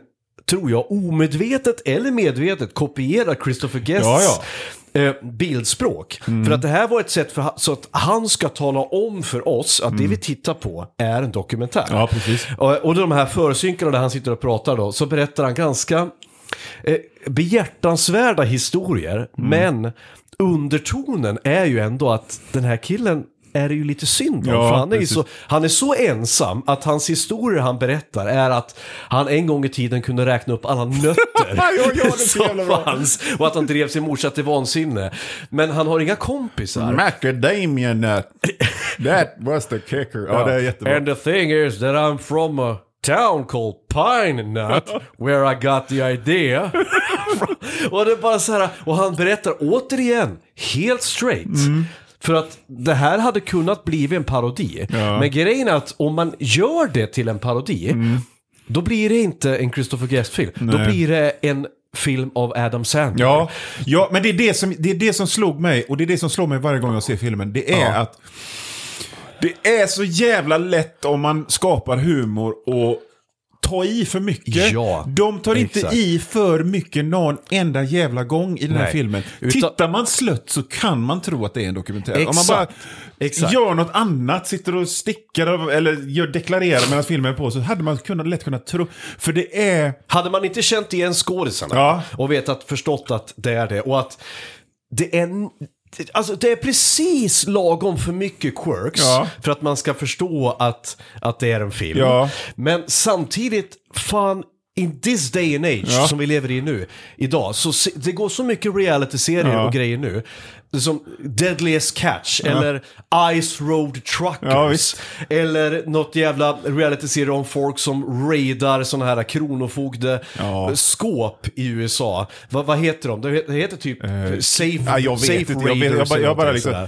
tror jag, omedvetet eller medvetet kopierat Christopher Guests Ja, ja. Eh, bildspråk. För att det här var ett sätt för, så att han ska tala om för oss att det vi tittar på är en dokumentär. Ja, precis. Och, och de här försynkarna där han sitter och pratar då, så berättar han ganska eh, behjärtansvärda historier, men undertonen är ju ändå att den här killen är det ju lite synd om. Ja, för han är, precis. så, han är så ensam att hans historier han berättar är att han en gång i tiden kunde räkna upp alla nötter som fanns och att han drev sin morsa till vansinne. Men han har inga kompisar. Macadamia nut. That was the kicker. Ja, det är jättebra. And the thing is that I'm from a town called Pine Nut where I got the idea. och det bara så här, och han berättar återigen, helt straight. Mm. För att det här hade kunnat bli en parodi. Men grejen är att om man gör det till en parodi, då blir det inte en Christopher Guest-film. Då Mm. Blir det en film av Adam Sandler. Ja, ja men det är det, som, det är det som slog mig, och det är det som slår mig varje gång jag ser filmen. Det är Ja. att det är så jävla lätt om man skapar humor och ta i för mycket. Ja, De tar inte exakt. i för mycket någon enda jävla gång i den här Nej. filmen. Utan- Tittar man slött så kan man tro att det är en dokumentär. Om man Exakt. bara Exakt. gör något annat, sitter och stickar eller gör, deklarerar medan filmen är på, så hade man kunnat, lätt kunnat tro. För det är... Hade man inte känt igen skådisarna Ja. och vetat, förstått att det är det och att det är, alltså det är precis lagom för mycket quirks Ja. för att man ska förstå att, att det är en film. Ja. Men samtidigt, fan, in this day and age Ja. som vi lever i nu, idag, så det går så mycket reality-serier och grejer nu. Som Deadliest Catch eller Ice Road Truckers. Ja. Eller något jävla reality-serie om folk som raidar sådana här kronofogde Ja. skåp i USA. Va, vad heter de? Det he- det heter typ Safe, Ja, jag vet safe inte. Jag, vet, jag, Raiders bara, jag bara liksom,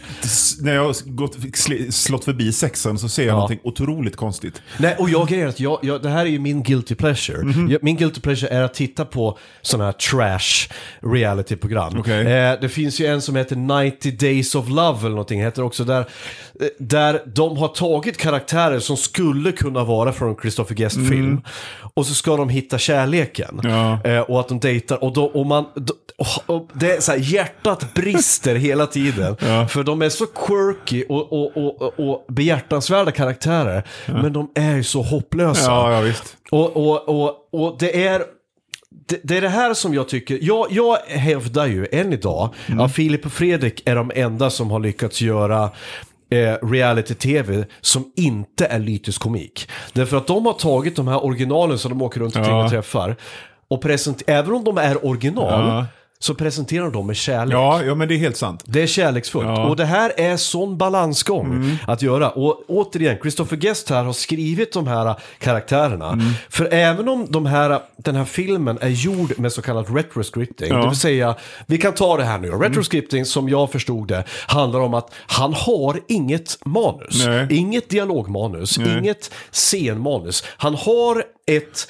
när jag gått, sl- slått förbi sexan så ser jag Ja. någonting otroligt konstigt. Nej, och jag grejer att jag, jag, det här är ju min guilty pleasure. Mhm. Jag, min guilty pleasure är att titta på sådana här trash reality-program. Okej. Eh, det finns ju en som heter 90 Days of Love eller någonting, heter också där, eh, där de har tagit karaktärer som skulle kunna vara från Christopher Guest-film. Och så ska de hitta kärleken. Mm. Ja. Eh, och att de dejtar. Och, då, och, man, och, och det är så här, hjärtat brister hela tiden. För de är så quirky och, och, och, och, behjärtansvärda karaktärer. Men de är ju så hopplösa. Ja, ja visst. Och, och, och, och det är... Det, det är det här som jag tycker, jag, jag hävdar ju än idag att Filip och Fredrik är de enda som har lyckats göra eh, reality-tv som inte är lyteskomik. Därför att de har tagit de här originalen som de åker runt omkring Ja. och träffar och present- även om de är original Ja. Så presenterar de dem med kärlek. Ja, ja, men det är helt sant. Det är kärleksfullt. Ja. Mm. Och det här är sån balansgång att göra. Och återigen, Christopher Guest här har skrivit de här karaktärerna. Mm. För även om de här, den här filmen är gjord med så kallad retroscripting, Ja. Mm. det vill säga, vi kan ta det här nu. Retroscripting, som jag förstod det, handlar om att han har inget manus. Nej. Inget dialogmanus, Nej. inget scenmanus. Han har ett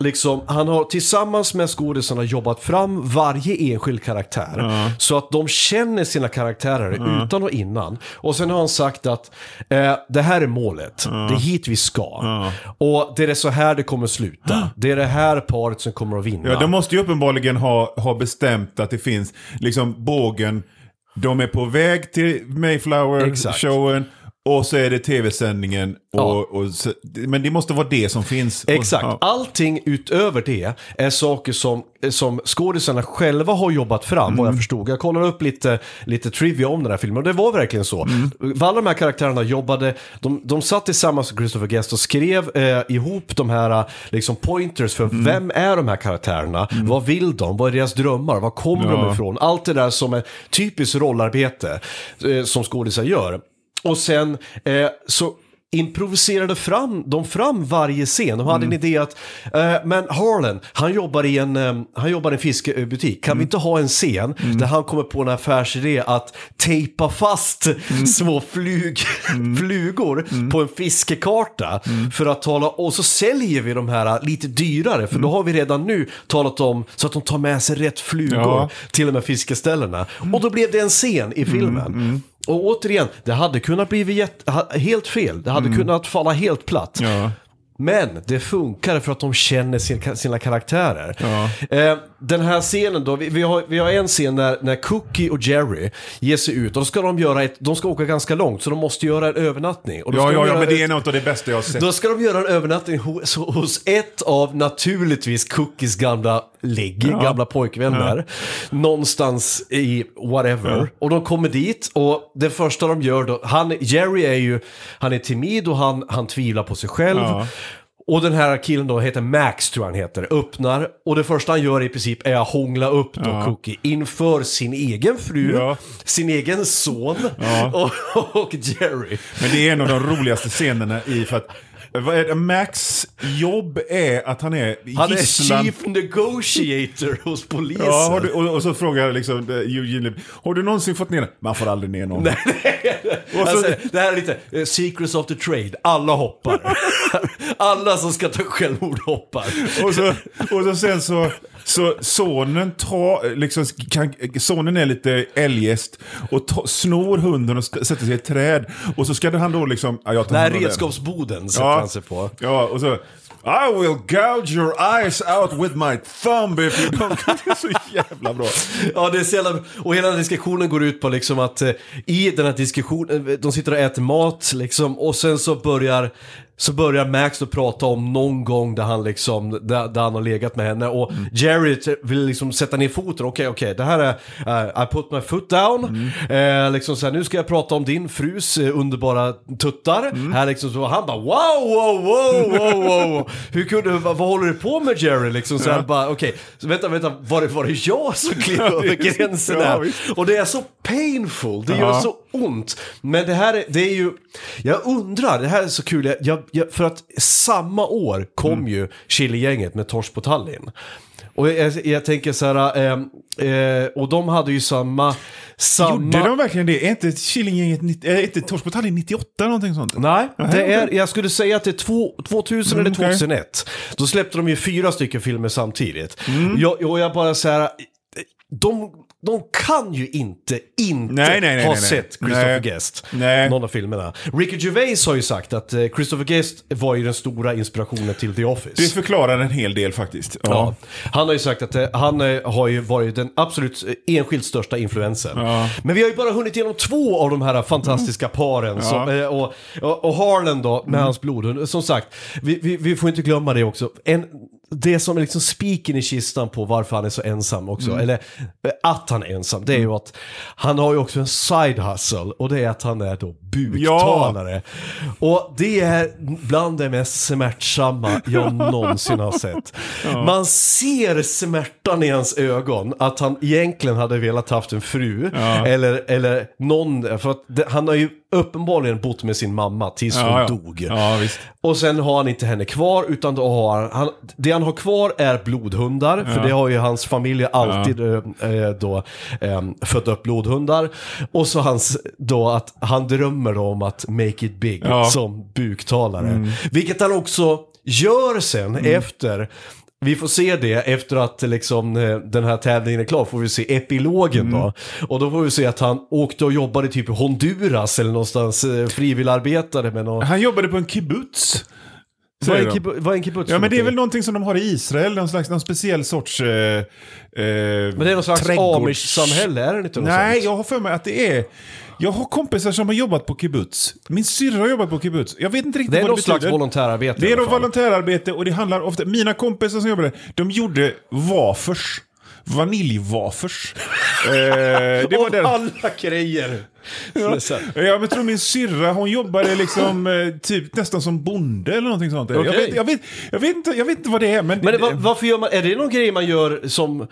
Liksom, han har tillsammans med skådisarna jobbat fram varje enskild karaktär. Så att de känner sina karaktärer utan och innan. Och sen har han sagt att eh, det här är målet. Det är hit vi ska. Och det är så här det kommer sluta. Det är det här paret som kommer att vinna. Ja, de måste ju uppenbarligen ha, ha bestämt att det finns liksom bågen. De är på väg till. Mayflower-showen. Och så är det tv-sändningen. Och, Ja. och, så- men det måste vara det som finns. Exakt. Och, ja. Allting utöver det är saker som, som skådisarna själva har jobbat fram, vad jag förstod. Jag kollade upp lite, lite trivia om den här filmen och det var verkligen så. Alla de här karaktärerna jobbade, de, de satt tillsammans med Christopher Guest och skrev eh, ihop de här eh, liksom pointers för vem är de här karaktärerna? Vad vill de? Vad är deras drömmar? Var kommer de Ja. ifrån? Allt det där som är typiskt rollarbete eh, som skådisar gör. Och sen eh, så improviserade fram, de fram varje scen. De hade en idé att, eh, men Harlan, han jobbar i en, eh, han jobbar i en fiskebutik. Kan vi inte ha en scen där han kommer på en affärsidé att tejpa fast små flug, flugor på en fiskekarta för att tala, och så säljer vi de här lite dyrare, för då har vi redan nu talat om så att de tar med sig rätt flugor Ja. till de här fiskeställena. Och då blev det en scen i filmen. Och återigen, det hade kunnat bli jätte, helt fel. Det hade kunnat falla helt platt. Ja. Men det funkar för att de känner sin, sina karaktärer. Ja. Eh, den här scenen då, vi, vi, har, vi har en scen när, när Cookie och Jerry ger sig ut. Och då ska de, göra ett, de ska åka ganska långt, så de måste göra en övernattning. Och Ja, ja, ja, men det är något av det bästa jag har sett. då ska de göra en övernattning hos, hos ett av naturligtvis Cookies gamla ligg, gamla pojkvänner. Någonstans i whatever. Och de kommer dit och det första de gör då, han, Jerry är ju, han är timid och han, han tvivlar på sig själv. Ja. Och den här killen då heter Max tror jag han heter, öppnar och det första han gör i princip är att hångla upp då Cookie inför sin egen fru, Ja. sin egen son Ja. och, och Jerry. Men det är en av de roligaste scenerna i för att vad är det? Max jobb är att han är Han är gisslan. chief negotiator hos polisen. Ja, har du, och, och så frågar liksom eh, Eugene Levy, har du någonsin fått ner Man får aldrig ner någon. Och så- alltså, det här är lite eh, secrets of the trade, alla hoppar. alla som ska ta självmord hoppar. Och så, och så sen så, så sonen tar, liksom, kan, sonen är lite eljest och ta, snor hunden och sätter sig i ett träd. Och så ska han då liksom, ja, jag tar Den här redskapsboden Ja. Han sig på. Ja, och så I will gouge your eyes out with my thumb if you don't... Det är så jävla bra. Ja, det är så jävla... Och hela diskussionen går ut på liksom att eh, i den här diskussionen, eh, de sitter och äter mat liksom och sen så börjar så börjar Max då prata om någon gång där han liksom, där, där han har legat med henne. Och Jerry t- vill liksom sätta ner foten, okej okej, det här är, eh, I put my foot down, eh, liksom så här, nu ska jag prata om din frus eh, underbara tuttar, här liksom så, han bara wow, wow, wow, wow, wow, hur kunde, vad, vad håller du på med Jerry liksom, så här bara, okej, så vänta, vänta, var det, var det jag som klev över gränsen Ja, här? visst. Och det är så painful, det gör Ja. så ont. Men det här är, det är ju, jag undrar, det här är så kul, jag, jag, jag, för att samma år kom Mm. ju Chili-gänget med Torsk på Tallinn. Och jag, jag tänker så här, eh, eh, och de hade ju samma... samma... Gjorde de verkligen det? Är inte Killinggänget, är inte Tallinn 98 eller någonting sånt? Nej, det är, jag skulle säga att det är två, 2000 Mm, eller okej. 2001. Då släppte de ju fyra stycken filmer samtidigt. Mm. Jag, och jag bara säger de, de kan ju inte, inte Nej, nej, nej, ha sett Christopher. Guest. Någon av filmerna. Ricky Gervais har ju sagt att eh, Christopher Guest var ju den stora inspirationen till The Office. Det förklarar en hel del faktiskt. Ja. Ja. Han har ju sagt att eh, han eh, har ju varit den absolut enskilt största influensen. Ja. Men vi har ju bara hunnit igenom två av de här fantastiska paren. Som, eh, och, och, Harlan då, med hans blodhund. Som sagt, vi, vi, vi får inte glömma det också. En, det som är liksom spiken i kistan på varför han är så ensam också, eller eh, att han är ensam, det är ju att han har ju också en side hustle och det är att han är då buktalare. Och det är bland det mest smärtsamma jag någonsin har sett. Man ser smärtan i hans ögon, att han egentligen hade velat haft en fru, eller, eller någon, för att det, han har ju uppenbarligen bott med sin mamma tills hon Ja, ja. dog. Ja. Och sen har han inte henne kvar, utan då har han, han det han har kvar är blodhundar, för det har ju hans familj alltid eh, eh, då eh, fött upp blodhundar. Och så hans, då att han drömmer om att make it big som buktalare. Vilket han också gör sen efter vi får se det efter att liksom, eh, den här tävlingen är klar, får vi se epilogen då. Och då får vi se att han åkte och jobbade typ i Honduras eller någonstans, eh, frivilligarbetare med någon... Han jobbade på en kibbutz. Vad är, vad är en kibbutz Ja, men det är väl någonting som de har i Israel, någon slags någon speciell sorts... Eh, eh, Men det är någon slags amish-samhälle, är det inte något Nej, sånt? jag har för mig att det är... Jag har kompisar som har jobbat på kibbutz. Min syrra har jobbat på kibbutz. Jag vet inte riktigt Det är vad det någon betyder. slags volontärarbete Det är fall. volontärarbete och det handlar ofta... Mina kompisar som jobbade, de gjorde wafers. Vaniljwafers. eh, det var där. alla grejer! Ja, jag tror min syrra, hon jobbade liksom eh, typ nästan som bonde eller någonting sånt. Jag, Okej. vet, jag, vet, jag, vet inte, jag vet inte vad det är, men... Men det, va- varför gör man, är det någon grej man gör som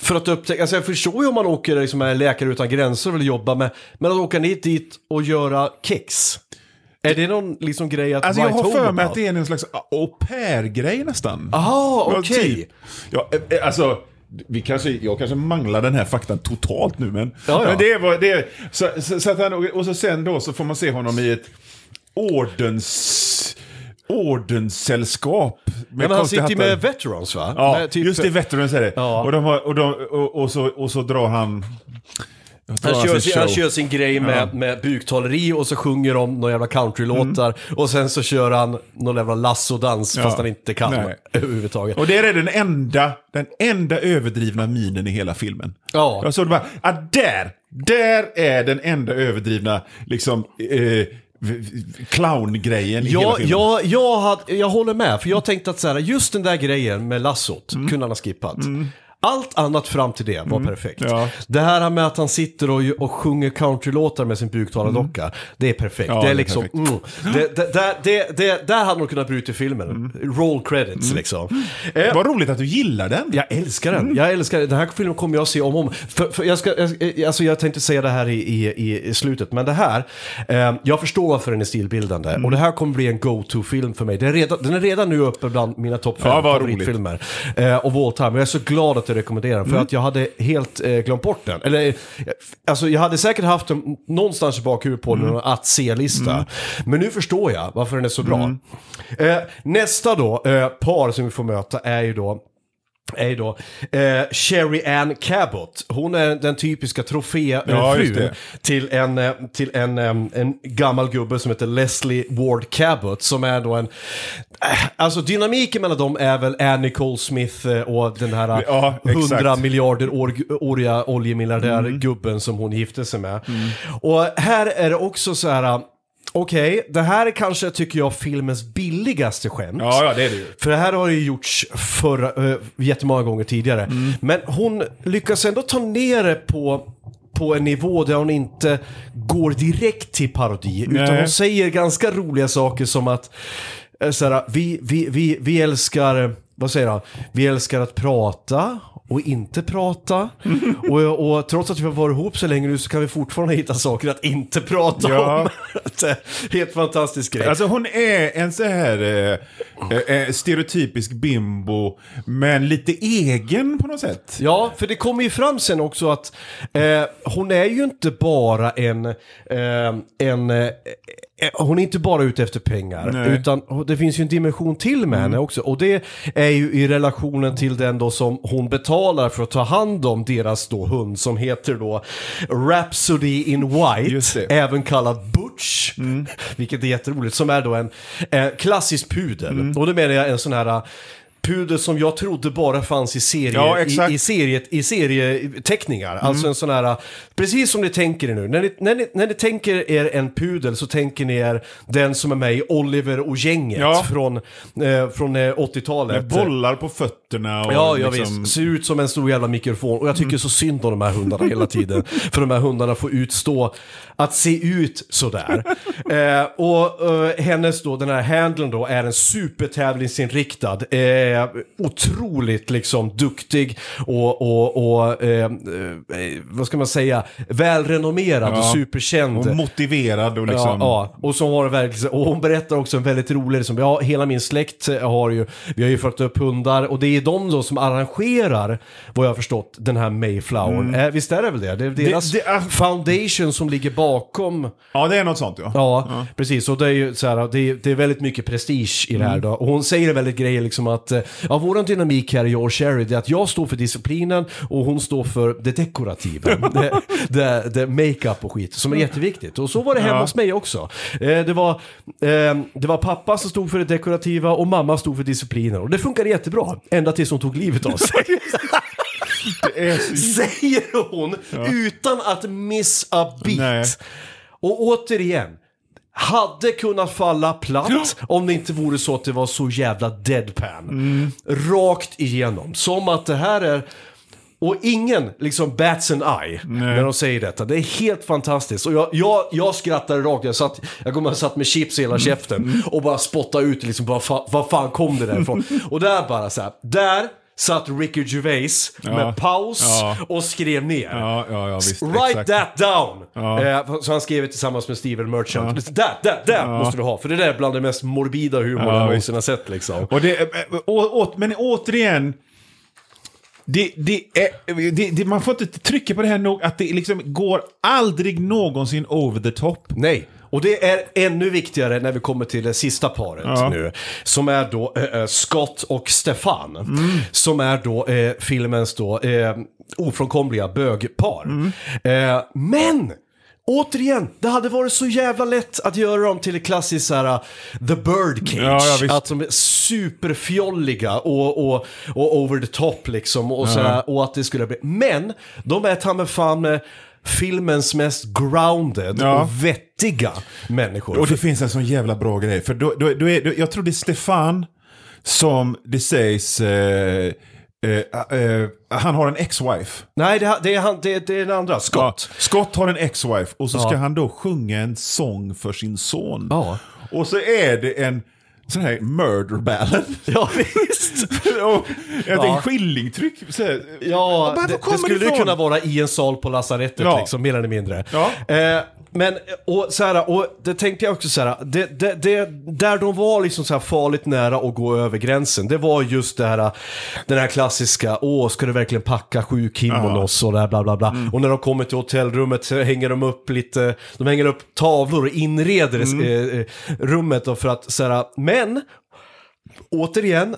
för att upptäcka, alltså jag förstår ju om man åker liksom med Läkare Utan Gränser och vill jobba med, men att åka ner dit och göra kex. Är det någon liksom grej att Alltså jag har för mig att det är en slags au pair-grej nästan. Jaha, Ah, okej. typ. Ja, eh, alltså, vi kanske, jag kanske manglar den här faktan totalt nu, men, Ja, ja. men det var det. Så, så, så han, och så sen då så får man se honom i ett ordens, ordenssällskap. Med Men han sitter ju med veterans va? Ja, med typ- just det, Veterans är det. Ja. Och, de har, och, de, och, och, så, och så drar han... Han kör, sin han kör sin grej med, med buktaleri och så sjunger de några jävla countrylåtar. Och sen så kör han någon jävla lassodans Mm. Ja. fast han inte kan Nej. överhuvudtaget. Och det är den enda, den enda överdrivna minen i hela filmen. Ja. Jag såg det bara, ah, där! Där är den enda överdrivna, liksom, eh, clowngrejen i hela Ja, filmen. jag, jag, hade, jag håller med, för jag tänkte att så här, just den där grejen med lassot Mm. kunde han ha skippat. Allt annat fram till det var perfekt. Ja. Det här med att han sitter och, och sjunger countrylåtar med sin buktalardocka, det är perfekt. Mm. Ja, det är det är liksom, mm, det, det, där- det, det, där hade man kunnat bryta filmen. Roll credits liksom. Eh, Vad roligt att du gillar den. jag älskar den. Jag älskar den. Den här filmen kommer jag se om och om. För, för jag, ska, jag, alltså jag tänkte säga det här i, i, i slutet, men det här, eh, jag förstår varför den är stilbildande. Mm. Och det här kommer bli en go-to-film för mig. Den är, redan, den är redan nu uppe bland mina topp fem Ja, vad favoritfilmer. Eh, of all time. Jag är så glad att du rekommenderar den, för Mm. att jag hade helt eh, glömt bort den. Eller, eh, alltså jag hade säkert haft den någonstans i bakhuvudet på Mm. att se-lista. Men nu förstår jag varför den är så bra. Eh, nästa då, eh, par som vi får möta är ju då är då eh, Sherry Ann Cabot. Hon är den typiska Ja, troféfrun det. till, en, eh, till en, eh, en gammal gubbe som heter Leslie Ward Cabot som är då en... eh, Alltså dynamiken mellan dem är väl Ann Nicole Smith och den här Ja, exakt. Mm. 100 miljarder år, åriga oljemiljardär-gubben som hon gifte sig med. Och här är det också så här... Okej, det här är kanske, tycker jag, filmens billigaste skämt. Ja, ja, det är det ju. För det här har ju gjorts förra, äh, jättemånga gånger tidigare. Mm. Men hon lyckas ändå ta ner det på, på en nivå där hon inte går direkt till parodi. Utan Nej. hon säger ganska roliga saker som att eh, såhär, vi, vi, vi, vi älskar, vad säger han? Vi älskar att prata och inte prata. och, och trots att vi har varit ihop så länge nu så kan vi fortfarande hitta saker att inte prata Ja. om. Är Helt fantastisk grej. Alltså hon är en så här eh, eh, stereotypisk bimbo, men lite egen på något sätt. Ja, för det kommer ju fram sen också att eh, hon är ju inte bara en, eh, en eh, eh, hon är inte bara ute efter pengar, Nej. Mm. utan det finns ju en dimension till med henne också. Och det är ju i relationen till den då som hon betalar för att ta hand om deras då hund som heter då Rhapsody in White, även kallad Butch, vilket är jätteroligt, som är då en eh, klassisk pudel. Och då menar jag en sån här eh, pudel som jag trodde bara fanns i, serie, Ja, i, i, serie, i serieteckningar. Alltså en sån här, precis som ni tänker er nu. När ni, när, ni, när ni tänker er en pudel så tänker ni er den som är med i Oliver och gänget Ja. från, eh, från eh, 80-talet. Med bollar på fötterna och Ja, ja liksom... visst. Ser ut som en stor jävla mikrofon. Och jag tycker så synd om de här hundarna hela tiden. För de här hundarna får utstå att se ut sådär. eh, och eh, hennes då, den här handlen då, är en supertävlingsinriktad. Eh, otroligt liksom duktig och, och, och eh, eh, vad ska man säga, välrenommerad och Ja. superkänd. Och motiverad och liksom... Ja, ja, och så har det verkligen, och hon berättar också en väldigt rolig, liksom, ja, hela min släkt har ju, vi har ju fått upp hundar och det är de då som arrangerar, vad jag har förstått, den här Mayflowern. Eh, visst är det väl det? Det är deras det är- foundation som ligger bakom Ja, det är något sånt ja. Ja, precis. Och det är ju så här, det är, det är väldigt mycket prestige i det här då. Och hon säger väldigt grejer liksom att, eh, ja, våran dynamik här, jag och Sherry, det är att jag står för disciplinen och hon står för det dekorativa. det, det, det makeup och skit, som är jätteviktigt. Och så var det hemma Ja. hos mig också. Eh, det, var, eh, det var pappa som stod för det dekorativa och mamma stod för disciplinen. Och det funkade jättebra, ända tills hon tog livet av sig. Det är så... Säger hon utan att miss a beat. Nej. Och återigen, hade kunnat falla platt om det inte vore så att det var så jävla deadpan. Mm. Rakt igenom. Som att det här är... Och ingen liksom bats an eye när de säger detta. Det är helt fantastiskt. Och jag, jag, jag skrattade rakt. Jag, satt, jag kommer satt med chips i Mm. hela käften och bara spottade ut liksom, bara, vad fan kom det där ifrån? och där bara så här, där satt Ricky Gervais Ja. med paus Ja. och skrev ner. Ja, visst. Write exakt. that down! Eh, så han skrev det tillsammans med Steven Merchant. That, that, that måste du ha. För det där är bland det mest morbida humor Ja, jag någonsin har sett liksom. Och det, eh, å, å, men återigen, det, det är, det, det, man får inte trycka på det här nog, att det liksom går aldrig någonsin over the top. Nej. Och det är ännu viktigare när vi kommer till det sista paret Ja. nu. Som är då eh, eh, Scott och Stefan. Mm. Som är då eh, filmens då eh, ofrånkomliga bögpar. Mm. Eh, men! Återigen, det hade varit så jävla lätt att göra dem till ett klassiskt såhär The Birdcage. Ja, ja, visst. att de är superfjolliga och, och, och over the top liksom. Och, sådär, och att det skulle bli... Men, de är ta fan filmens mest grounded Ja. och vettiga människor. Och det finns en sån jävla bra grej. För då, då, då är, då, jag tror det är Stefan som det sägs... Eh, eh, eh, han har en ex-wife. Nej, det, det, är han, det, det är den andra, Scott. Ja, Scott har en ex-wife och så ska Ja. han då sjunga en sång för sin son. Och så är det en sån här murder ballad. Ja, visst. och jag Ja. skillingtryck. Så här, Ja, var det, det skulle ju kunna vara i en sal på lasarettet, Ja. liksom, mer eller mindre. Ja. Eh, men, och så här, och det tänkte jag också så här, det, det, det, där de var liksom så här farligt nära att gå över gränsen, det var just det här, den här klassiska, åh, ska du verkligen packa sju kimonos och det här bla bla bla. Och när de kommer till hotellrummet så hänger de upp lite, de hänger upp tavlor och inreder eh, eh, rummet då för att så här, men återigen,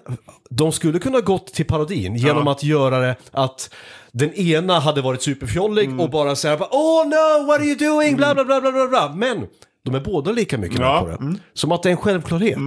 de skulle kunna gått till parodin genom att göra det att den ena hade varit superfjollig och bara säga Oh no, what are you doing? Bla bla bla bla bla. Men de är båda lika mycket med Ja, på det. Som att det är en självklarhet.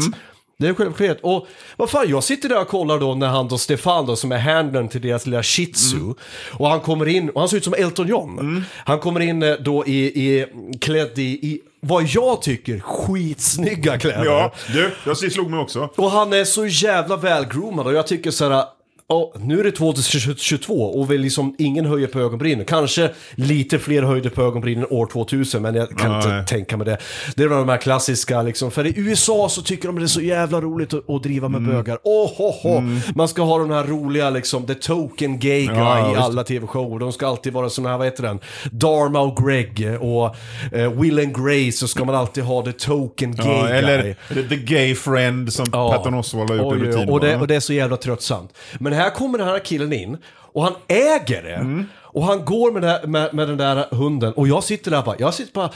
Det är en självklarhet. Och vad fan, jag sitter där och kollar då när han då, Stefan då, som är handlern till deras lilla shih tzu. Och han kommer in, och han ser ut som Elton John. Han kommer in eh, då i, i klädd i, i, vad jag tycker, skitsnygga kläder. Ja, du, jag slog mig också. Och han är så jävla välgroomad och jag tycker så här. Ja, nu är det 2022 och väl liksom ingen höjer på ögonbrynen. Kanske lite fler höjde på ögonbrynen år 2000 men jag kan inte Nej. tänka mig det. Det är de här klassiska liksom. För i USA så tycker de det är så jävla roligt att, att driva med Mm. bögar. Åh, ho, ho. Man ska ha de här roliga liksom, the token gay guy Ja, i alla tv-shower. De ska alltid vara såna här, vad heter den? Dharma och Greg och eh, Will and Grace så ska man alltid ha the token gay Ja, guy. eller The Gay Friend som Patton Oswalt har gjort oj, tiden. och, det, och det är så jävla tröttsamt. Men här kommer den här killen in och han äger det. Mm. Och han går med, det här, med, med den där hunden och jag sitter där bara, jag sitter bara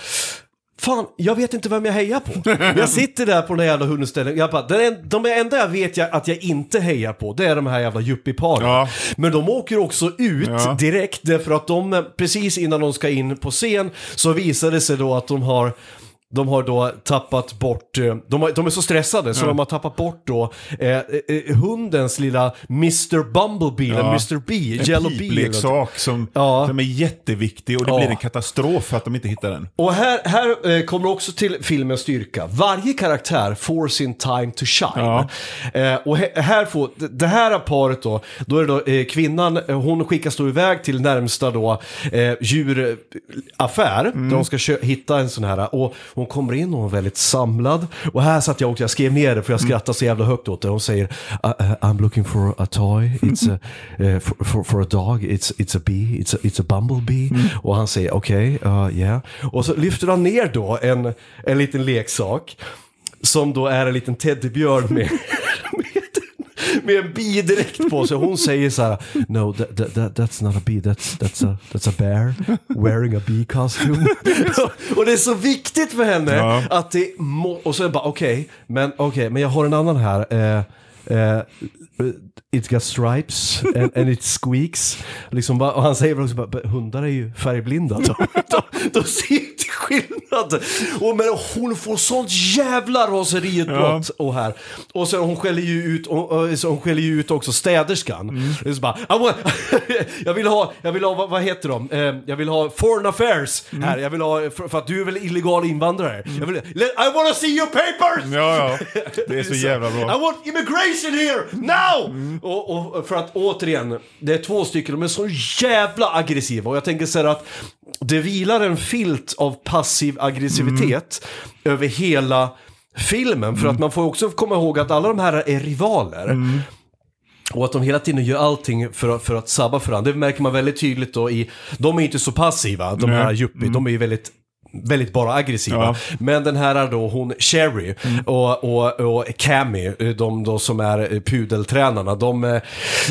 Fan, jag vet inte vem jag hejar på. Jag sitter där på den där jävla hundställen. Jag bara, den, de enda jag vet jag, att jag inte hejar på, det är de här jävla yuppieparen. Ja. Men de åker också ut Ja. direkt därför att de, precis innan de ska in på scen, så visar det sig då att de har de har då tappat bort, eh, de, har, de är så stressade så de har tappat bort då eh, eh, hundens lilla Mr Bumblebee, eller Mr B, En Yellow Bee. något. pipleksak som, Ja. som är jätteviktig och det Ja. blir en katastrof för att de inte hittar den. Och här, här eh, kommer också till filmens styrka. Varje karaktär får sin time to shine. Ja. Eh, och he, här får, det- här paret då, då är det då eh, kvinnan, hon skickas då iväg till närmsta då djuraffär. Där hon ska hitta en sån här. Och hon kommer in och hon är väldigt samlad. Och här satt jag också, jag skrev ner det för jag skrattade så jävla högt åt det. Hon säger "Uh, uh, I'm looking for a toy, it's a, eh, for, for, for a dog, it's, it's a bee, it's a, it's a bumblebee. Och han säger okej, okay, yeah. Och så lyfter han ner då en, en liten leksak. Som då är en liten teddybjörn med, med, en bi direkt på sig. Hon säger så här, no that, that, that, that's not a bee, that's, that's, a, that's a bear wearing a bee costume. och det är så viktigt för henne Ja. att det och så är det bara okej, men okej, men jag har en annan här. Eh, eh, It got stripes and, and it squeaks. Liksom bara, och han säger väl också bara, "Men hundar är ju färgblinda. De, de, de ser inte skillnad. Och, men hon får sånt jävla raseriutbrott. Och, här. och så hon skäller ju ut, och, och, så hon skäller ju ut också städerskan. Är så bara, I jag vill ha, jag vill ha vad, heter de? Eh, jag vill ha foreign affairs här. Jag vill ha, för, att du är väl illegal invandrare. Jag vill, I wanna see your papers! Ja, ja. Det är så jävla I bra. want immigration here now! Och, och för att återigen, det är två stycken, de är så jävla aggressiva. Och jag tänker så här att det vilar en filt av passiv aggressivitet över hela filmen. För att man får också komma ihåg att alla de här är rivaler. Och att de hela tiden gör allting för, att- för att sabba för varandra. Det märker man väldigt tydligt då i, de är inte så passiva, de här yuppie, de är ju väldigt Väldigt bara aggressiva. Ja. Men den här då, hon Sherry och, och, och Cammy, de då som är pudeltränarna, de,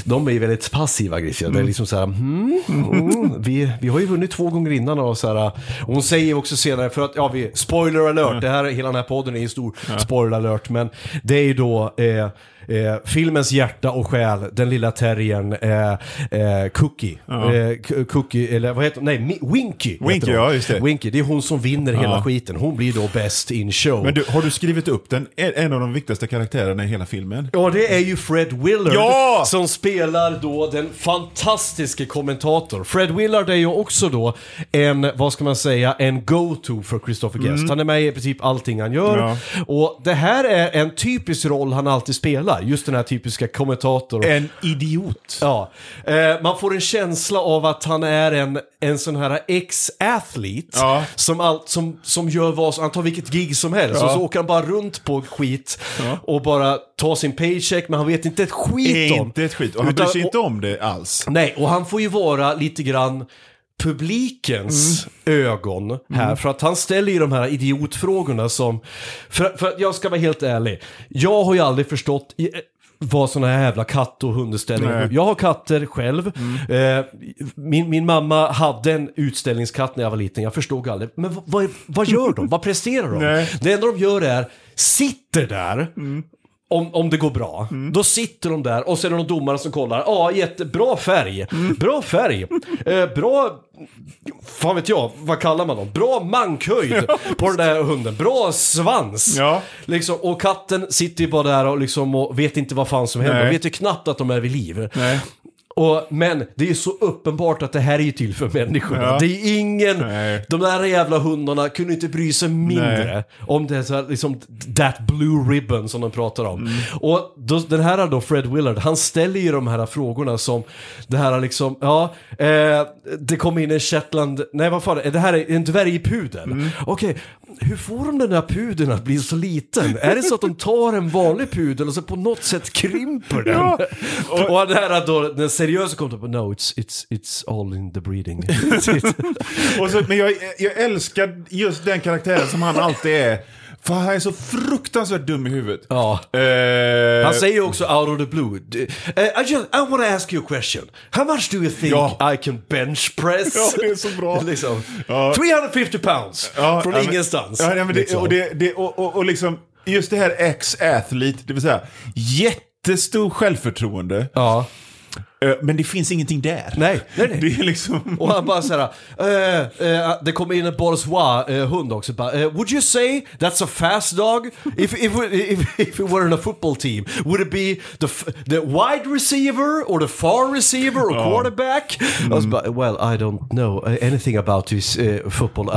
de är väldigt passiva aggressiva. Det är liksom så här, mm, vi, vi har ju vunnit två gånger innan och så här. Och hon säger också senare, för att, ja vi, spoiler alert, det här, hela den här podden är ju stor spoiler alert, men det är ju då eh, Eh, filmens hjärta och själ, den lilla terriern eh, eh, Cookie. Eh, K- cookie, eller vad heter hon? Nej, Winky. Winky, ja, just det. Winky, det är hon som vinner hela Ja. skiten. Hon blir då best in show. Men du, har du skrivit upp den? En av de viktigaste karaktärerna i hela filmen? Ja, det är ju Fred Willard Ja! som spelar då den fantastiska kommentator. Fred Willard är ju också då en, vad ska man säga, en go-to för Christopher Guest. Han är med i princip allting han gör. Ja. Och det här är en typisk roll han alltid spelar. Just den här typiska kommentator. En idiot. Ja, eh, man får en känsla av att han är en, en sån här ex-athlete Ja. som, som, som gör vad som, han tar vilket gig som helst Ja. och så åker han bara runt på skit och bara tar sin paycheck men han vet inte ett skit om. Inte ett skit. Och han bryr sig inte om det alls. Nej, och han får ju vara lite grann publikens Mm. ögon här. För att han ställer ju de här idiotfrågorna som... För, för att jag ska vara helt ärlig. Jag har ju aldrig förstått i, vad sådana här jävla katt och. Mm. Jag har katter själv. Eh, min, min mamma hade en utställningskatt när jag var liten. Jag förstod aldrig. Men vad, vad, vad gör de? vad presterar de? Nej. Det enda de gör är, sitter där. Om, om det går bra. Mm. Då sitter de där och så är det någon domare som kollar. Ja, jättebra färg. Bra färg. Eh, bra, fan vet jag, vad kallar man dem? Bra mankhöjd på den där hunden. Bra svans. Ja. Liksom, och katten sitter ju bara där och, liksom, och vet inte vad fan som händer. Nej. De vet ju knappt att de är vid liv. Nej. Och, men det är ju så uppenbart att det här är ju till för människorna. Ja. Det är ingen, Nej. de där jävla hundarna kunde inte bry sig mindre Nej. om det här, liksom that blue ribbon som de pratar om. Mm. Och då, den här då, Fred Willard, han ställer ju de här frågorna som det här liksom, ja, eh, det kommer in en Shetland, nej vad fan, det här är en dvärgpudel. Mm. Okej, hur får de den där pudeln att bli så liten? är det så att de tar en vanlig pudel och så på något sätt krymper den? Ja. Och, och den här då, den seriösa kommer på, no it's, it's, it's all in the breeding. Och så, men jag, jag älskar just den karaktären som han alltid är. För han är så fruktansvärt dum i huvudet. ja. Eh, Han säger också out of the blue. Eh, I, just, I want to ask you a question. How much do you think Ja. I can bench press? Ja, det är så bra. liksom. Ja. 350 pounds ja, från ja, men- ingenstans. Ja, ja, men det, liksom. och, det, det, och, och, och liksom, just det här ex-athlete, det vill säga jättestor självförtroende. ja. Eh, Men det finns ingenting där. Nej, nej, nej. Det är liksom... Och han bara såhär, eh, eh, det kommer in en bourgeois eh, hund också. Bara, eh, would you say that's a fast dog? If, if, if, if it were in a football team, would it be the, the wide receiver or the far receiver or quarterback? Och så bara, well, I don't know anything about this uh, football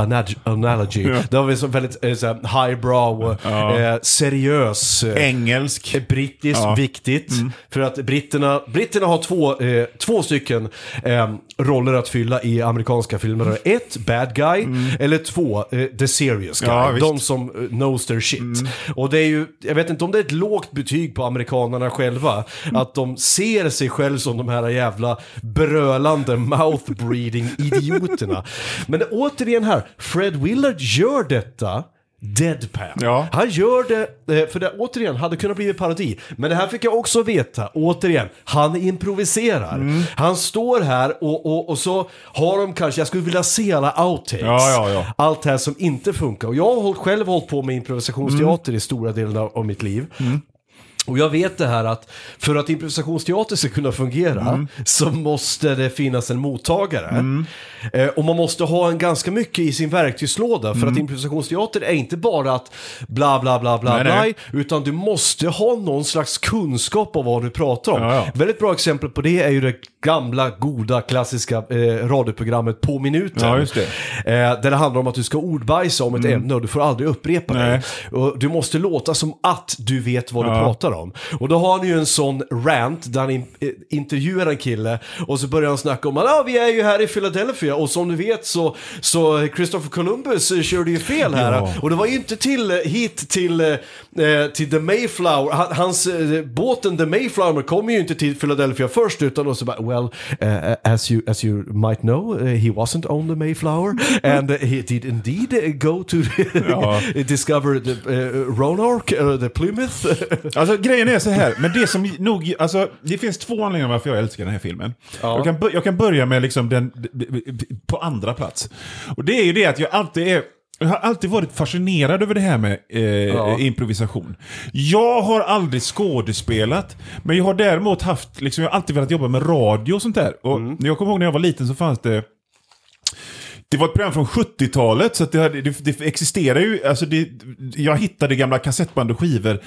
analogy. Det var så väldigt uh, så highbrow, uh, seriös. Engelsk. är brittiskt, Ja. viktigt. För att britterna, britterna har två, eh, två stycken eh, roller att fylla i amerikanska filmer. Ett, bad guy, eller två, eh, the serious guy. Ja. De som eh, knows their shit. Och det är ju, jag vet inte om det är ett lågt betyg på amerikanerna själva, att de ser sig själv som de här jävla brölande mouth-breeding-idioterna. Men återigen här, Fred Willard gör detta deadpan. Ja. Han gör det, eh, för det återigen hade kunnat bli en parodi. Men det här fick jag också veta, återigen, han improviserar. Mm. Han står här och, och, och så har de kanske, jag skulle vilja se alla outtakes. Ja, ja. Allt det här som inte funkar. Och jag har själv hållit på med improvisationsteater Mm. i stora delar av, av mitt liv. Och jag vet det här att för att improvisationsteater ska kunna fungera Mm. så måste det finnas en mottagare. Eh, och man måste ha en ganska mycket i sin verktygslåda för att improvisationsteater är inte bara att bla bla bla bla Mm. Nej, bla, nej. utan du måste ha någon slags kunskap om vad du pratar om. Ja, ja. Väldigt bra exempel på det är ju det gamla, goda, klassiska eh, radioprogrammet På minuten. Ja, just det. Eh, där det handlar om att du ska ordbajsa om ett ämne och du får aldrig upprepa Nej. det. Och du måste låta som att du vet vad du Ja. pratar om. Och då har han ju en sån rant där han in, eh, intervjuar en kille och så börjar han snacka om att ah, vi är ju här i Philadelphia och som du vet så, så Christopher Columbus eh, körde ju fel här. Ja. Och det var ju inte till, eh, hit till, eh, till The Mayflower, Han- hans, eh, båten The Mayflower kom ju inte till Philadelphia först utan då så bara, well, eh, as, you, as you might know, eh, he wasn't on the Mayflower and he did indeed eh, go to Ja. discover the uh, Roanoke, uh, the Plymouth. Alltså grejen är så här, men det som nog, alltså det finns två anledningar varför jag älskar den här filmen. Jag, kan, jag kan börja med liksom den, på andra plats. Och det är ju det att jag alltid är, jag har alltid varit fascinerad över det här med eh, improvisation. Jag har aldrig skådespelat, men jag har däremot haft, liksom, jag har alltid velat jobba med radio och sånt där. Och när jag kommer ihåg när jag var liten så fanns det det var ett program från 70-talet, så det, hade, det, det existerar ju. Alltså det, jag hittade gamla kassettband och skivor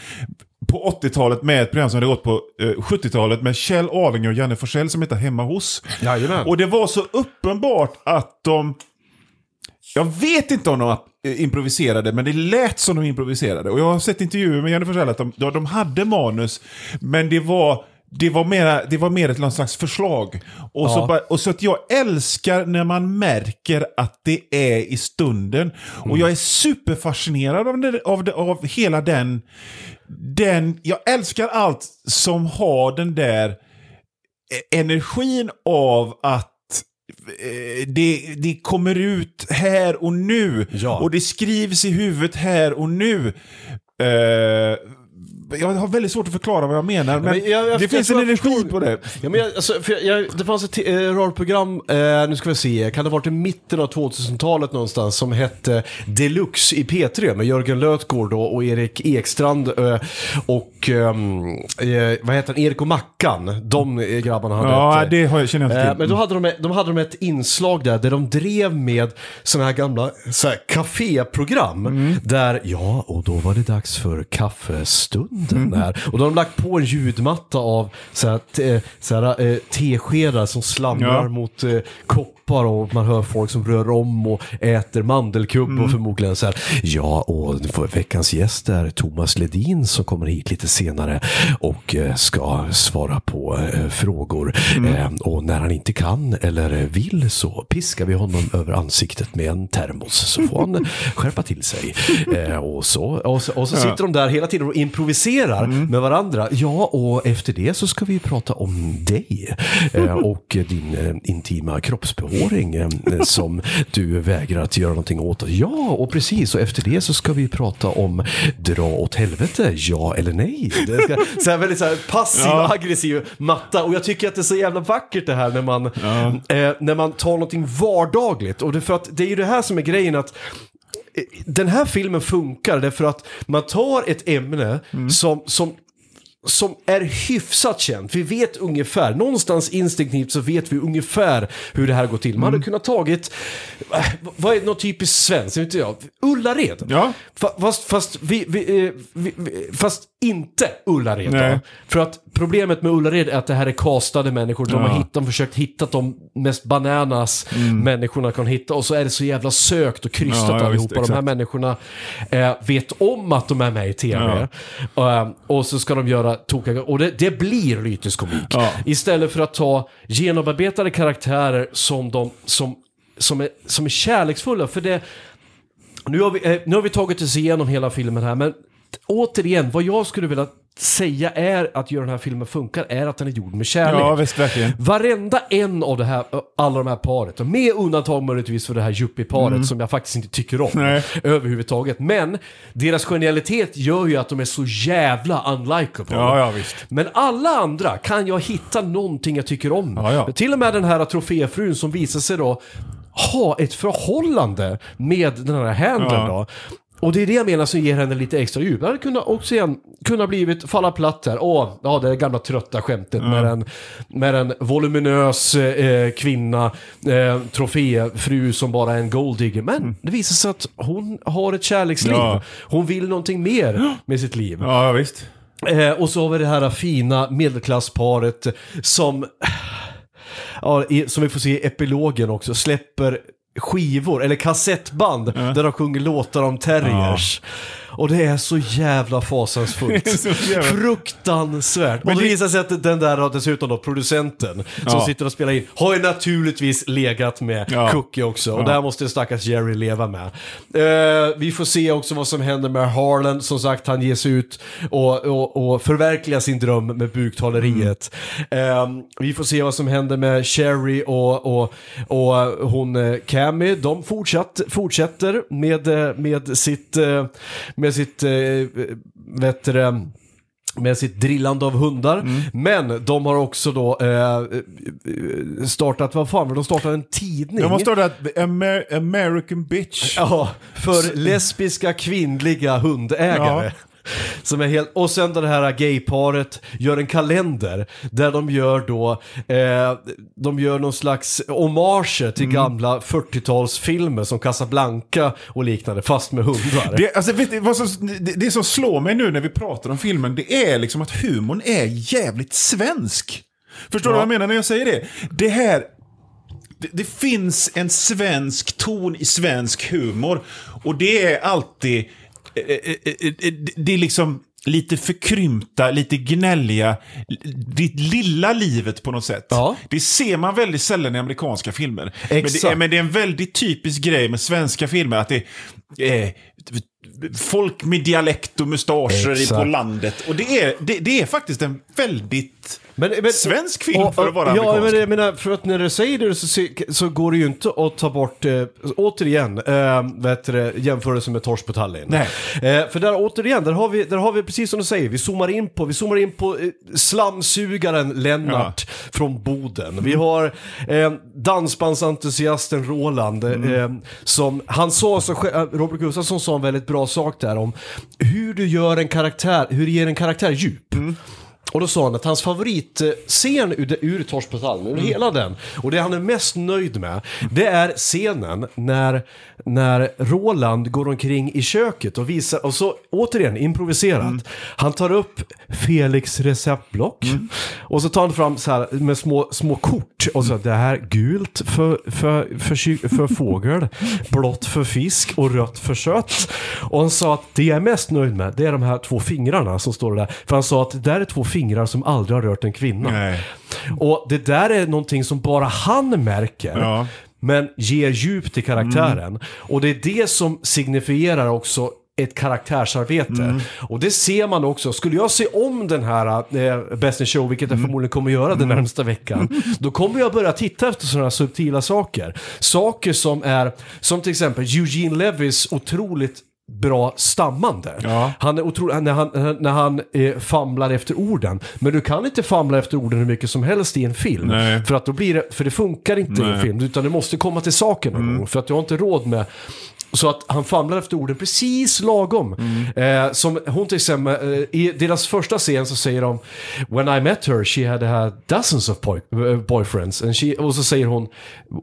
på 80-talet med ett program som hade gått på eh, 70-talet med Kjell Arlinge och Janne Forsell som heter Hemma hos. Jajamän. Och det var så uppenbart att de... Jag vet inte om de eh, improviserade, men det lät som de improviserade. Och jag har sett intervjuer med Janne Forsell att de, de de hade manus, men det var... Det var, mera, det var mer ett någon slags förslag. Och, så Ja. bara, och så att jag älskar när man märker att det är i stunden. Och jag är superfascinerad av, det, av, det, av hela den, den... Jag älskar allt som har den där eh, energin av att det, det kommer ut här och nu. Ja. Och det skrivs i huvudet här och nu. Eh, jag har väldigt svårt att förklara vad jag menar, men, men jag- jag- det finns en energi på det. Ja, men jag, alltså, det fanns ett eh, radioprogram, eh, nu ska vi se, kan det ha varit i mitten av 2000-talet någonstans, som hette Deluxe i P3 med Jörgen Lötgård då, och Erik Ekstrand eh, och ehm, eh, vad heter han, Erik och Mackan. De eh, grabbarna hade Ja, ett, det har jag, känner jag inte Eh, till. Men då hade de, de hade de ett inslag där, där de drev med sådana här gamla så här, kaféprogram. Mm. Där, ja, och då var det dags för kaffestunden Mm. där. Och då har de lagt på en ljudmatta av så här, te, så här, eh, teskedar som slamrar Ja. mot eh, koppar och man hör folk som rör om och äter mandelkubb Mm. och förmodligen så här. Ja, och veckans gäst är Thomas Ledin som kommer hit lite senare och eh, ska svara på eh, frågor. Mm. Eh, och när han inte kan eller vill så piskar vi honom över ansiktet med en termos så får han skärpa till sig. Och så, och så, och så sitter de där hela tiden och improviserar Mm. med varandra. Ja, och efter det så ska vi prata om dig och din intima kroppsbehåring eh, som du vägrar att göra någonting åt. Ja, och precis. Och efter det så ska vi prata om dra åt helvete, ja eller nej. Det ska, så här väldigt så här passiv Ja. och aggressiv matta. Och jag tycker att det är så jävla vackert det här när man, eh, när man tar någonting vardagligt. Och det är för att det är ju det här som är grejen att eh, den här filmen funkar därför att man tar ett ämne som, som som är hyfsat känt. Vi vet ungefär, någonstans instinktivt så vet vi ungefär hur det här går till. Man hade kunnat tagit, eh, vad är något typiskt svenskt, vet inte jag, Ullared. Ja. Fa- Fast, fast, vi, vi, eh, vi, vi, fast inte Ullared. För att problemet med Ullared är att det här är castade människor. De har Ja. hittat, har försökt hitta de mest bananas människorna kan hitta. Och så är det så jävla sökt och krystat Ja, ja, allihopa. visst, de här exakt. människorna eh, vet om att de är med i tv. Eh, och så ska de göra tokiga... Och det, det blir lyteskomik. Ja. Istället för att ta genomarbetade karaktärer som, de, som, som, är, som är kärleksfulla. För det... Nu har, vi, eh, nu har vi tagit oss igenom hela filmen här, men återigen, vad jag skulle vilja säga är att göra den här filmen funkar, är att den är gjord med kärlek. Ja, visst, verkligen. Varenda en av det här, alla de här paret, och med undantag möjligtvis för det här yuppie-paret som jag faktiskt inte tycker om Mm. Nej. överhuvudtaget. Men deras genialitet gör ju att de är så jävla unlikable. Ja, ja, visst. Men alla andra kan jag hitta någonting jag tycker om. Ja, ja. Till och med den här troféfrun som visar sig då ha ett förhållande med den här handlern Ja. då. Och det är det jag menar som ger henne lite extra djup. Det hade kunnat också igen kunna blivit falla platt här. Åh, ja det gamla trötta skämtet med, en, med en voluminös eh, kvinna, eh, troféfru som bara är en golddigger. Men det visar sig att hon har ett kärleksliv. Ja. Hon vill någonting mer med sitt liv. Ja, visst. Eh, och så har vi det här fina medelklassparet som... ja, som vi får se i epilogen också, släpper skivor, eller kassettband, där de sjunger låtar om terriers. Och det är så jävla fasansfullt. Så jävla- Fruktansvärt. och Men det det- visar sig att den där, dessutom då, producenten, som Ja. sitter och spelar in, har ju naturligtvis legat med Ja. Cookie också. Och Ja. där måste stackars Jerry leva med. Eh, vi får se också vad som händer med Harlan. Som sagt, han ges ut och, och, och förverkligar sin dröm med buktaleriet. Eh, vi får se vad som händer med Sherry och, och, och hon eh, Cammy. De fortsatt, fortsätter med, eh, med sitt, eh, med sitt, eh, vet du med sitt drillande av hundar. Mm. Men de har också då eh, startat, vad fan de startade en tidning. Jag måste ha det Amer American bitch. Ja, för lesbiska kvinnliga hundägare. Ja. Som är helt, och sen det här gayparet gör en kalender där de gör då, eh, de gör någon slags hommager till Mm. gamla 40-talsfilmer som Casablanca och liknande, fast med hundar. Det, alltså, vet du, som, det, det som slår mig nu när vi pratar om filmen, det är liksom att humorn är jävligt svensk. Förstår du Ja. vad jag menar när jag säger det? Det här... Det, det finns en svensk ton i svensk humor. Och det är alltid... eh, eh, eh, Det är liksom lite förkrympta, lite gnälliga, det lilla livet på något sätt. Ja. Det ser man väldigt sällan i amerikanska filmer. Men det, men det är en väldigt typisk grej med svenska filmer, att det är eh, folk med dialekt och mustascher på landet. Och det är, det, det är faktiskt en väldigt Men- men- svensk film och- för att vara Ja, amerikansk. men jag menar, för att när du säger det så, så går det ju inte att ta bort, eh, återigen, eh, vet du, det, jämförelse med Torsk på Tallinn. Nej. Eh, för där återigen, där har, vi, där har vi precis som du säger, vi zoomar in på, vi zoomar in på eh, slamsugaren Lennart från Boden. Vi har eh, dansbandsentusiasten Roland, eh, som, han sa så, eh, Robert Gustafsson sa en väldigt bra sak där om hur du gör en karaktär, hur du ger en karaktär djup. Och då sa han att hans favoritscen ur, ur Torsk på Tallinn, ur hela den, och det han är mest nöjd med, det är scenen när, när Roland går omkring i köket och visar, och så återigen improviserat, han tar upp Felix receptblock och så tar han fram så här med små, små kort och så det här gult för, för, för, för fågel, blått för fisk och rött för kött. Och han sa att det jag är mest nöjd med, det är de här två fingrarna som står där. För han sa att det där är två fingrar som aldrig har rört en kvinna. Nej. Och det där är någonting som bara han märker. Ja. Men ger djup till karaktären. Och det är det som signifierar också ett karaktärsarbete. Och det ser man också. Skulle jag se om den här eh, Best in Show, vilket jag förmodligen kommer att göra den närmsta veckan, då kommer jag börja titta efter sådana subtila saker. Saker som är, som till exempel Eugene Levis otroligt bra stammande. Ja. Han är otroligt, när han, när han eh, famlar efter orden. Men du kan inte famla efter orden hur mycket som helst i en film. Nej. För att då blir det, för det funkar inte i en Nej. film. Utan det måste komma till saken någon gång. För att du har inte råd med så att han famlar efter orden precis lagom. Eh, som hon till exempel, eh, i deras första scen så säger de When I met her she had had dozens of boy, eh, boyfriends. And she, och så säger hon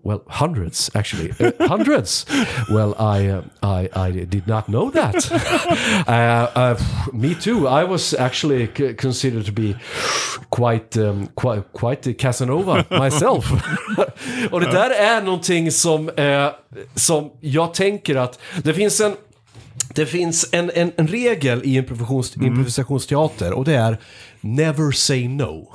Well, hundreds actually. Eh, hundreds? Well, I, uh, I, I did not know that. uh, uh, me too. I was actually considered to be quite, um, quite, quite Casanova myself. och det där är någonting som, som jag tänker att det finns en det finns en, en, en regel i improvisations, improvisationsteater och det är never say no.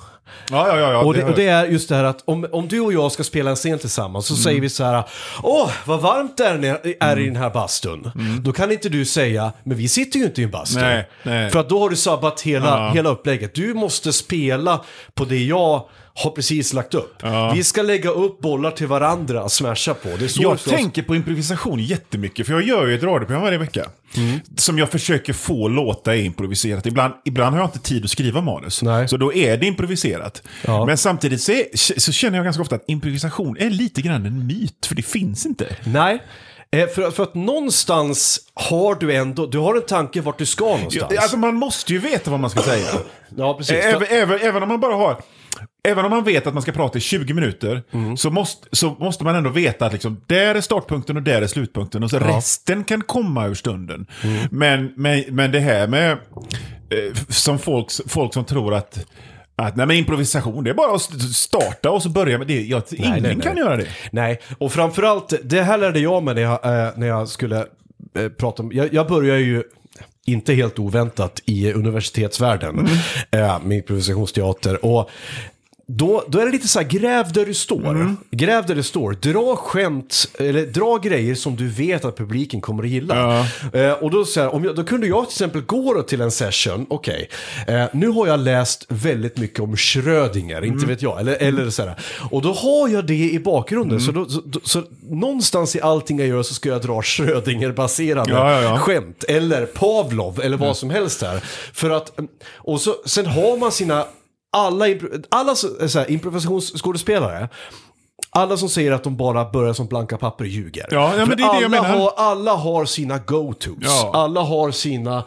Ja, ja, ja. ja Och det, och det är just det här att om, om du och jag ska spela en scen tillsammans så säger vi så här Åh, vad varmt det är, är i den här bastun. Då kan inte du säga, men vi sitter ju inte i en bastu. Nej, nej. För att då har du sabbat hela, Ja. hela upplägget. Du måste spela på det jag har precis lagt upp. Vi ska lägga upp bollar till varandra och smasha på. Det är så Jag tänker på improvisation jättemycket, för jag gör ju ett radioprogram varje vecka. Mm. Som jag försöker få låta improviserat. Ibland, ibland har jag inte tid att skriva manus. Nej. Så då är det improviserat. Ja. Men samtidigt så, är, så känner jag ganska ofta att improvisation är lite grann en myt, för det finns inte. Nej. Eh, För, för att någonstans har du ändå, du har en tanke vart du ska någonstans. Ja, Alltså man måste ju veta vad man ska säga. ja, precis. även, även, även om man bara har... Även om man vet att man ska prata i 20 minuter Mm. så, måste, så måste man ändå veta att liksom, där är startpunkten och där är slutpunkten. Och så resten kan komma ur stunden. Mm. Men, men, men det här med, eh, som folk, folk som tror att Att, nej men improvisation, det är bara att st- starta och så börja med det. Jag, ingen nej, nej. kan göra det. Nej, och framförallt, det här lärde jag mig när jag, eh, när jag skulle eh, prata om, jag, jag började ju inte helt oväntat i universitetsvärlden eh, med improvisationsteater. Och då, då är det lite så här, gräv där du står. Gräv där du står. Dra skämt, eller dra grejer som du vet att publiken kommer att gilla. Eh, och då, så här, om jag, då kunde jag till exempel gå till en session, okej, eh, nu har jag läst väldigt mycket om Schrödinger, inte vet jag, eller, eller så här. Och då har jag det i bakgrunden, så, då, så, så någonstans i allting jag gör så ska jag dra Schrödinger-baserade Ja, ja, ja. skämt, eller Pavlov, eller vad som helst här. För att, och så, sen har man sina, alla, alla så, så här, improvisationsskådespelare, alla som säger att de bara börjar som blanka papper ljuger. Ja, ja, men det är det jag alla, menar. Har, alla har sina go-tos. Ja. Alla har sina,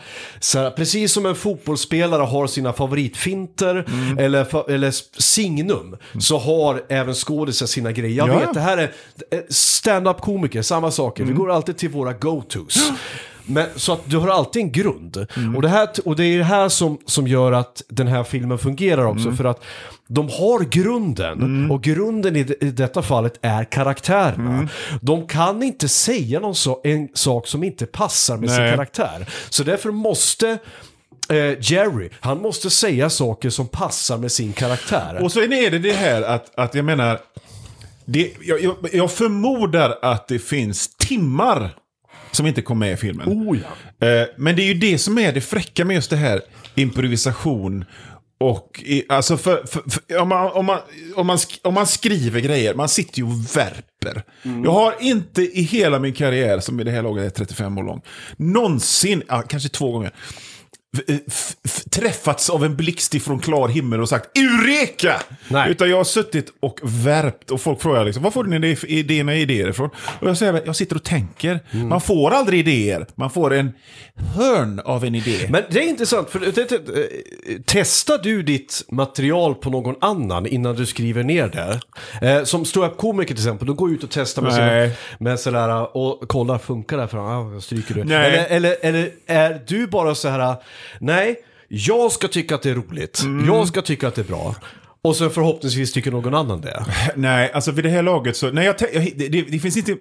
här, precis som en fotbollsspelare har sina favoritfinter Mm. eller, eller signum, så har även skådisar sina grejer. Jag Ja. vet, det här är eh, stand-up-komiker, samma saker. Mm. Vi går alltid till våra go-tos. Men, så att du har alltid en grund. Mm. Och, det här, och det är det här som, som gör att den här filmen fungerar också. Mm. För att de har grunden. Och grunden i, i detta fallet är karaktärerna. Mm. De kan inte säga någon så, en sak som inte passar med sin Nej. karaktär. Så därför måste eh, Jerry, han måste säga saker som passar med sin karaktär. Och så är det det här att, att jag menar, det, jag, jag, jag förmodar att det finns timmar som inte kom med i filmen. Oh, ja. Eh, men det är ju det som är det fräcka med just det här improvisation. Och i, alltså för, för, för, om, man, om, man, om, man, om man skriver grejer, man sitter ju och värper. Jag har inte i hela min karriär, som i det här laget är 35 år lång, någonsin, ja, kanske två gånger, träffats av en blixt ifrån klar himmel och sagt Eureka! Nej. Utan jag har suttit och värpt och folk frågar liksom, var får ni idéerna idéer ifrån? Och jag säger, jag sitter och tänker. Mm. Man får aldrig idéer, man får en hörn av en idé. Men det är intressant, för eh, testar du ditt material på någon annan innan du skriver ner det? Eh, som ståuppkomiker till exempel, då går ut och testar med, sina, med sådär och kollar, funkar det här för ah, stryker du? Nej. Eller, eller, eller är du bara så här, nej, jag ska tycka att det är roligt, Mm. jag ska tycka att det är bra. Och sen förhoppningsvis tycker någon annan det. Nej, alltså vid det här laget så... Nej, jag, jag, det, det, det finns inte...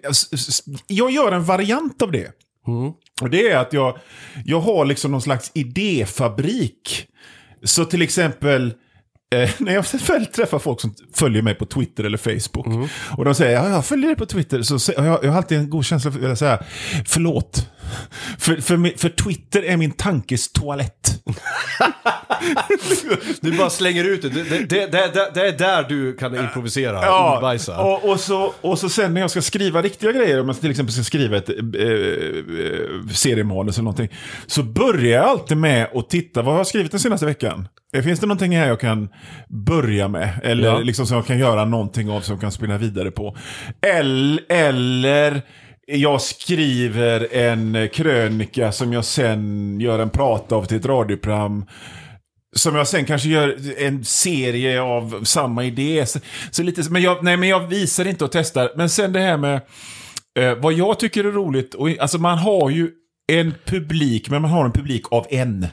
Jag gör en variant av det. Och det är att jag, jag har liksom någon slags idéfabrik. Så till exempel... Eh, när jag väl träffar folk som följer mig på Twitter eller Facebook. Och de säger ja, jag följer dig på Twitter. Så jag, jag har alltid en god känsla för att säga förlåt. För, för, för Twitter är min tankes toalett. Du bara slänger ut det, det, det, det, det, är där du kan improvisera, Ja, ordbajsa. och, och, så, och så sen när jag ska skriva riktiga grejer, om jag till exempel ska skriva ett eh, eh, seriemanus eller någonting, så börjar jag alltid med att titta, vad har jag skrivit den senaste veckan? Eh, Finns det någonting här jag kan börja med? Eller Ja. liksom som jag kan göra någonting av som jag kan spinna vidare på? Eller, eller jag skriver en krönika som jag sen gör en prat av till ett radioprogram. Som jag sen kanske gör en serie av samma idé. Så, så lite, men, jag, nej, men jag visar inte och testar. Men sen det här med eh, vad jag tycker är roligt. Och, alltså man har ju en publik, men man har en publik av en.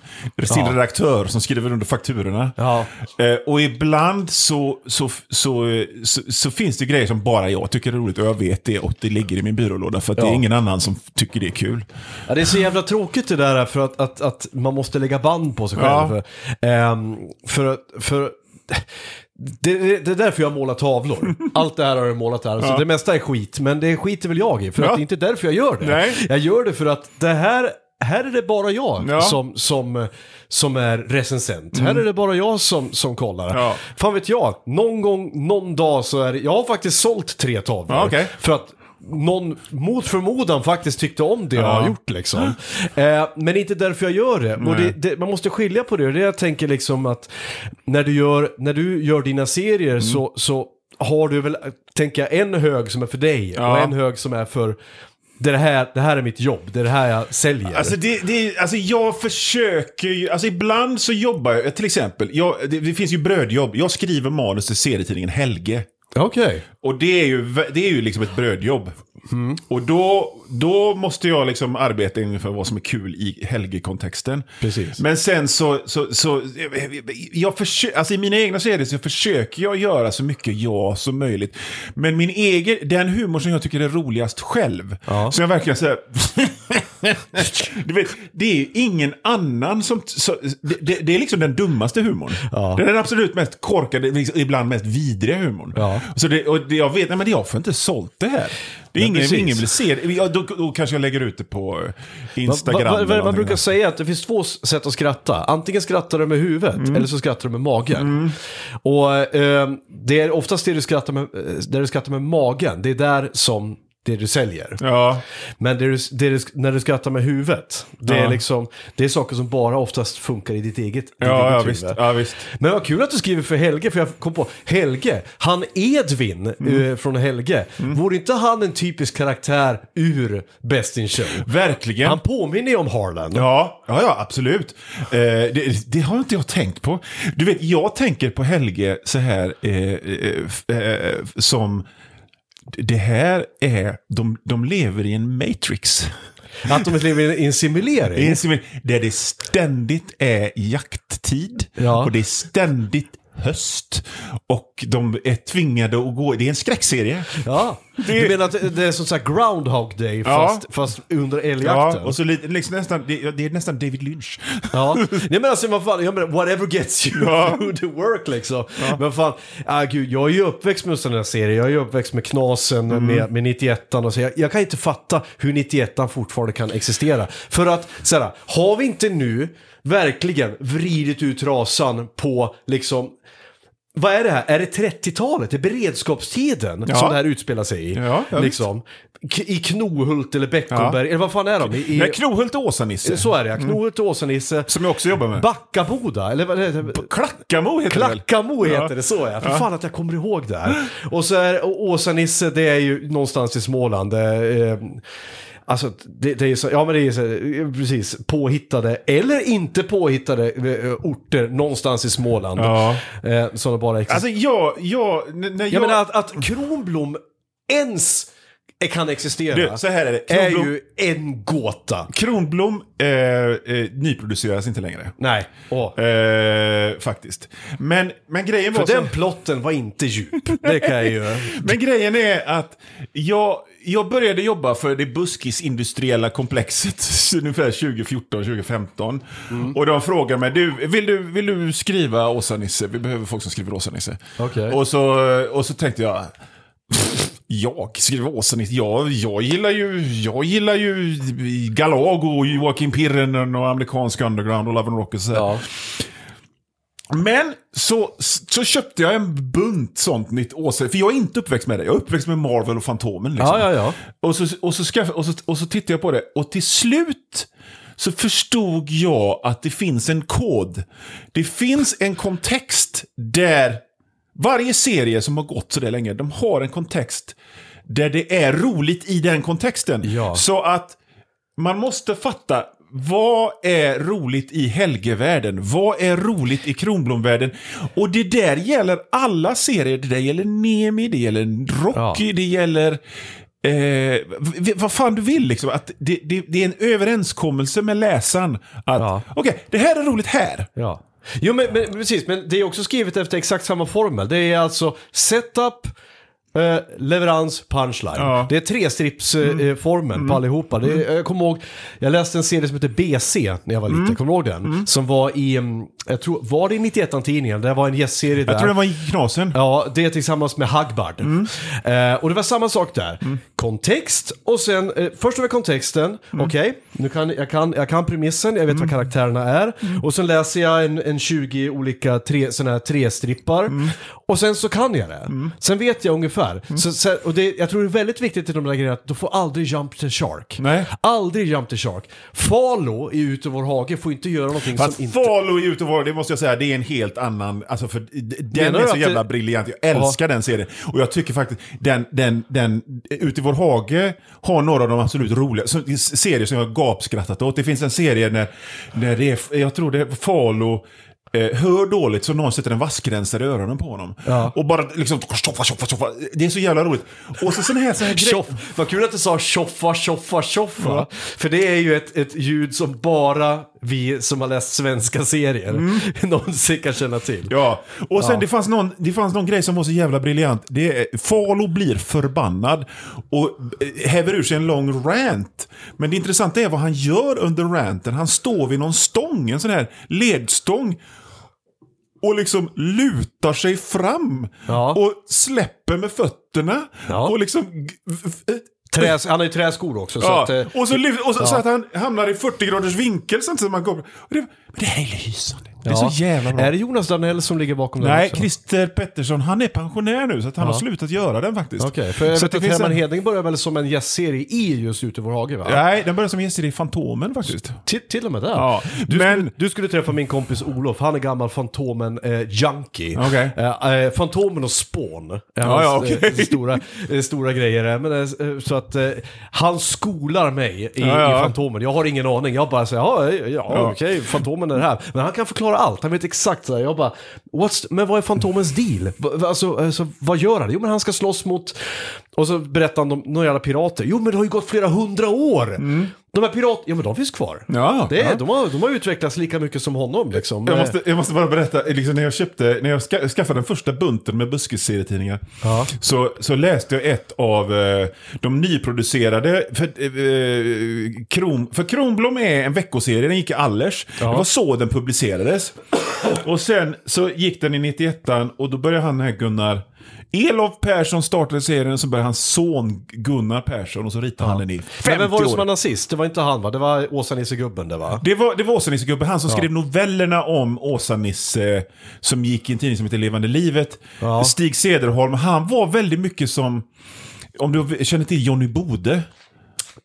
Sin Ja. redaktör som skriver under fakturorna. Ja. Eh, och ibland så, så, så, så, så finns det grejer som bara jag tycker är roligt och jag vet det och det ligger i min byrålåda för att det Ja. är ingen annan som tycker det är kul. Ja, det är så jävla tråkigt det där för att, att, att man måste lägga band på sig själv. Ehm, för, för det, det, det är därför jag målar tavlor. Allt det här har jag målat här. Så Ja. det mesta är skit, men det skiter väl jag i. För Ja. att det är inte därför jag gör det. Nej. Jag gör det för att det här, här är det bara jag Ja. som, som, som är recensent. Här är det bara jag som, som kollar. Mm. Ja. Fan vet jag, någon gång, någon dag så är det, jag har faktiskt sålt tre tavlor. Okej. För att någon mot förmodan faktiskt tyckte om det jag Ja. har gjort liksom. Eh, men inte därför jag gör det. Och det, det. Man måste skilja på det. Det jag tänker liksom att när du gör, när du gör dina serier Mm. så, så har du väl, tänker jag, en hög som är för dig och en hög som är för det här, det här är mitt jobb, det är det här jag säljer. Alltså, det, det, alltså jag försöker ju, alltså ibland så jobbar jag, till exempel, jag, det, det finns ju brödjobb. Jag skriver manus till serietidningen Helge. Okej. Och det är ju, det är ju liksom ett brödjobb. Och då, då måste jag liksom arbeta ungefär vad som är kul i Helge-kontexten. Precis. Men sen så, så, så jag försöker, alltså i mina egna serier så försöker jag göra så mycket jag som möjligt. Men min egen, den humor som jag tycker är roligast själv, Ja. som jag verkligen säger, du vet, det är ju ingen annan som, så, det, det, är liksom den dummaste humorn. Ja. Det är den absolut mest korkade, liksom, ibland mest vidriga humorn. Ja. Så det, och det, jag vet, nej men jag får inte sålt det här. Det är ingen, precis. ingen vill se det. Då, då kanske jag lägger ut det på Instagram. Va- va- va- man någonting brukar säga att det finns två sätt att skratta. Antingen skrattar du med huvudet Mm. eller så skrattar du med magen. Och eh, det är oftast det du skrattar med, eh, där du skrattar med magen, det är där som det du säljer. Ja, Men det du, det du, när du skrattar med huvudet, det, Ja. är liksom, det är saker som bara oftast funkar i ditt eget, ditt ja, eget ja, visst, ja visst. Men vad kul att du skriver för Helge, för jag kom på Helge, han Edvin Mm. eh, från Helge, vore inte han en typisk karaktär ur Best in Show? Verkligen. Han påminner ju om Harlan. Ja, ja, ja absolut. Eh, det, det har inte jag tänkt på. Du vet, jag tänker på Helge så här eh, eh, eh, som... Det här är... De, de lever i en matrix. Att de lever i en simulering. En simul- Där det ständigt är jakttid. Ja. Och det är ständigt höst. Och de är tvingade att gå... Det är en skräckserie. Ja, Det- du menar att det är som sagt Groundhog Day Ja. fast, fast under Ja, älgjakten? och så lite, liksom nästan, det, det är nästan David Lynch. Ja, nej men alltså vad fan, jag menar, whatever gets you Ja. through the work liksom. Men fan, ah, gud, jag är ju uppväxt med sådana här serier, jag är ju uppväxt med Knasen, Mm. med, med 91 och så. Jag, jag kan inte fatta hur 91 fortfarande kan existera. För att, såhär, har vi inte nu verkligen vridit ut rasan på liksom vad är det här? Är det 30-talet? Det är beredskapstiden Ja. som det här utspelar sig i? Ja, ja, liksom. I Knohult eller Beckomberg, eller vad fan är de? I, i, Nej, Knohult och Åsa-Nisse. så är det ja, Knohult och Åsa-Nisse. Som jag också jobbar med. Backaboda, eller vad heter det? Klackamo heter det? Klackamo heter Ja. det, så ja. För fan att jag kommer ihåg det här. Och så är Åsa-Nisse, det är ju någonstans i Småland. Det, eh, Alltså, det, det är så, ja men det är så, precis, påhittade, eller inte påhittade eh, orter någonstans i Småland. Ja. Eh, som bara existerar. Alltså jag, jag, när jag... jag menar att, att Kronblom ens kan existera, Du, så här är det. är Kronblom- ju en gåta. Kronblom eh, eh, nyproduceras inte längre. Nej, åh. Eh, faktiskt. Men, men grejen var För så... den plotten var inte djup. Det kan jag ju... Men grejen är att jag, jag började jobba för det buskis-industriella komplexet ungefär 2014-2015. Och de frågade mig, du, vill, du, vill du skriva Åsa-Nisse? Vi behöver folk som skriver Åsa-Nisse. Okej. Och, så, och så tänkte jag, jag skriver Åsa-Nisse? Jag, jag gillar ju, jag gillar ju Galago och Joakim Pirren och amerikansk underground och Love and Rock och så. här. Ja. Men så, så köpte jag en bunt sånt nytt Åsa, för jag är inte uppväxt med det. Jag är uppväxt med Marvel och Fantomen. Liksom. Ja, ja, ja. Och, så, och, så skaff, och, så, och så tittade jag på det, och till slut så förstod jag att det finns en kod. Det finns en kontext där varje serie som har gått så där länge, de har en kontext där det är roligt i den kontexten. Ja. Så att man måste fatta vad är roligt i Helgevärlden? Vad är roligt i Kronblomvärlden? Och det där gäller alla serier. Det där gäller Nemi, det gäller Rocky, det gäller... Eh, vad fan du vill liksom. Att det, det, det är en överenskommelse med läsaren. Att Ja. okej, det här är roligt här. Ja. Jo men, men precis, men det är också skrivet efter exakt samma formel. Det är alltså setup, eh, leverans, punchline. Ja. Mm. Det är trestripsformeln på allihopa. Det är, jag kommer ihåg, jag läste en serie som heter BC när jag var liten, Mm. kommer du ihåg den? Som var i, mm, jag tror, var det i 91-tidningen? Det var en gästserie där. Jag tror det var i Knasen. Ja, det tillsammans med Hagbard. Eh, och det var samma sak där. Kontext och sen, eh, först vi kontexten, okej, nu kan, jag, kan, jag kan premissen, jag vet vad karaktärerna är. Och sen läser jag en, en 20 olika tre, såna här trestrippar. Och sen så kan jag det. Sen vet jag ungefär. Så, så, och det, jag tror det är väldigt viktigt i de där grejerna att du får aldrig jump the shark. Nej. Aldrig jump the shark. Falo i Ute vår hage får inte göra någonting Fast som inte... Follow i Ute och Vara, det måste jag säga, det är en helt annan... Alltså för den Menar är så jävla det- briljant. Jag älskar den serien. Och jag tycker faktiskt, den, den, den, Ute i vår hage har några av de absolut roliga serier som jag har gapskrattat åt. Det finns en serie när, när det är, jag tror det är Falo eh, hör dåligt så någon sätter en vassgränsare i öronen på honom. Ja. Och bara liksom tjoffa, tjoffa, tjoffa. Det är så jävla roligt. Och så sån här, så här grej- Tjoff. Vad kul att du sa tjoffa, tjoffa, tjoffa. För det är ju ett, ett ljud som bara vi som har läst svenska serier någonsin kan känna till. Ja, och sen det, fanns någon, det fanns någon grej som var så jävla briljant. Det är, Falo blir förbannad och eh, häver ur sig en lång rant. Men det intressanta är vad han gör under ranten. Han står vid någon stång, en sån här ledstång. Och liksom lutar sig fram. Ja. Och släpper med fötterna. Ja. Och liksom... v- Träs, han har ju träskor också. Så Ja, att, eh, och så, och så, ja. så att han hamnar i 40 graders vinkel samtidigt som man kommer. Det, men det här är lysande. Det är ja. så jävla bra. Är det Jonas Danell som ligger bakom den Nej, också? Christer Pettersson, han är pensionär nu så att han Ja. har slutat göra den faktiskt. Okej, för jag så vet att det Herman en... Heding börjar väl som en gästserie i just Ute i vår hage va? Nej, den börjar som gäst i Fantomen faktiskt. Till, till och med där. Ja, Du, men- skulle, du skulle träffa min kompis Olof, han är gammal Fantomen-junkie. Okej. Eh, eh, Fantomen och Spawn är Ja, ja, eh, stora, eh, stora grejer. eh, Men, eh, så att eh, han skolar mig i, Ja, ja. i Fantomen. Jag har ingen aning. Jag bara säger, ja, ja, ja Ja. okej, Fantomen är det här. Men han kan förklara allt. Han vet exakt så här. Jag bara, What's, men vad är Fantomens deal? Alltså, alltså, vad gör han? Jo, men han ska slåss mot... Och så berättar han om några jävla pirater. Jo, men det har ju gått flera hundra år. Mm. De här piraterna, ja men de finns kvar. Ja, det ja. De, har, de har utvecklats lika mycket som honom liksom. Jag måste, jag måste bara berätta, liksom när jag köpte, när jag ska, skaffade den första bunten med buskisserietidningar Ja. så, så läste jag ett av eh, de nyproducerade, för, eh, Kron, för Kronblom är en veckoserie, den gick i Allers. Ja. Det var så den publicerades. Och sen så gick den i 91 och då började han här Gunnar Elof Persson startade serien så började hans son Gunnar Persson och så ritade han den i 50 Men vem var det år. som var nazist? Det var inte han va? Det var Åsa-Nisse-gubben det va? Det var, det var Åsa-Nisse-gubben, han som skrev novellerna om Åsa-Nisse som gick i en tidning som heter Levande livet. Ja. Stig Cederholm, han var väldigt mycket som, om du känner till Johnny Bode.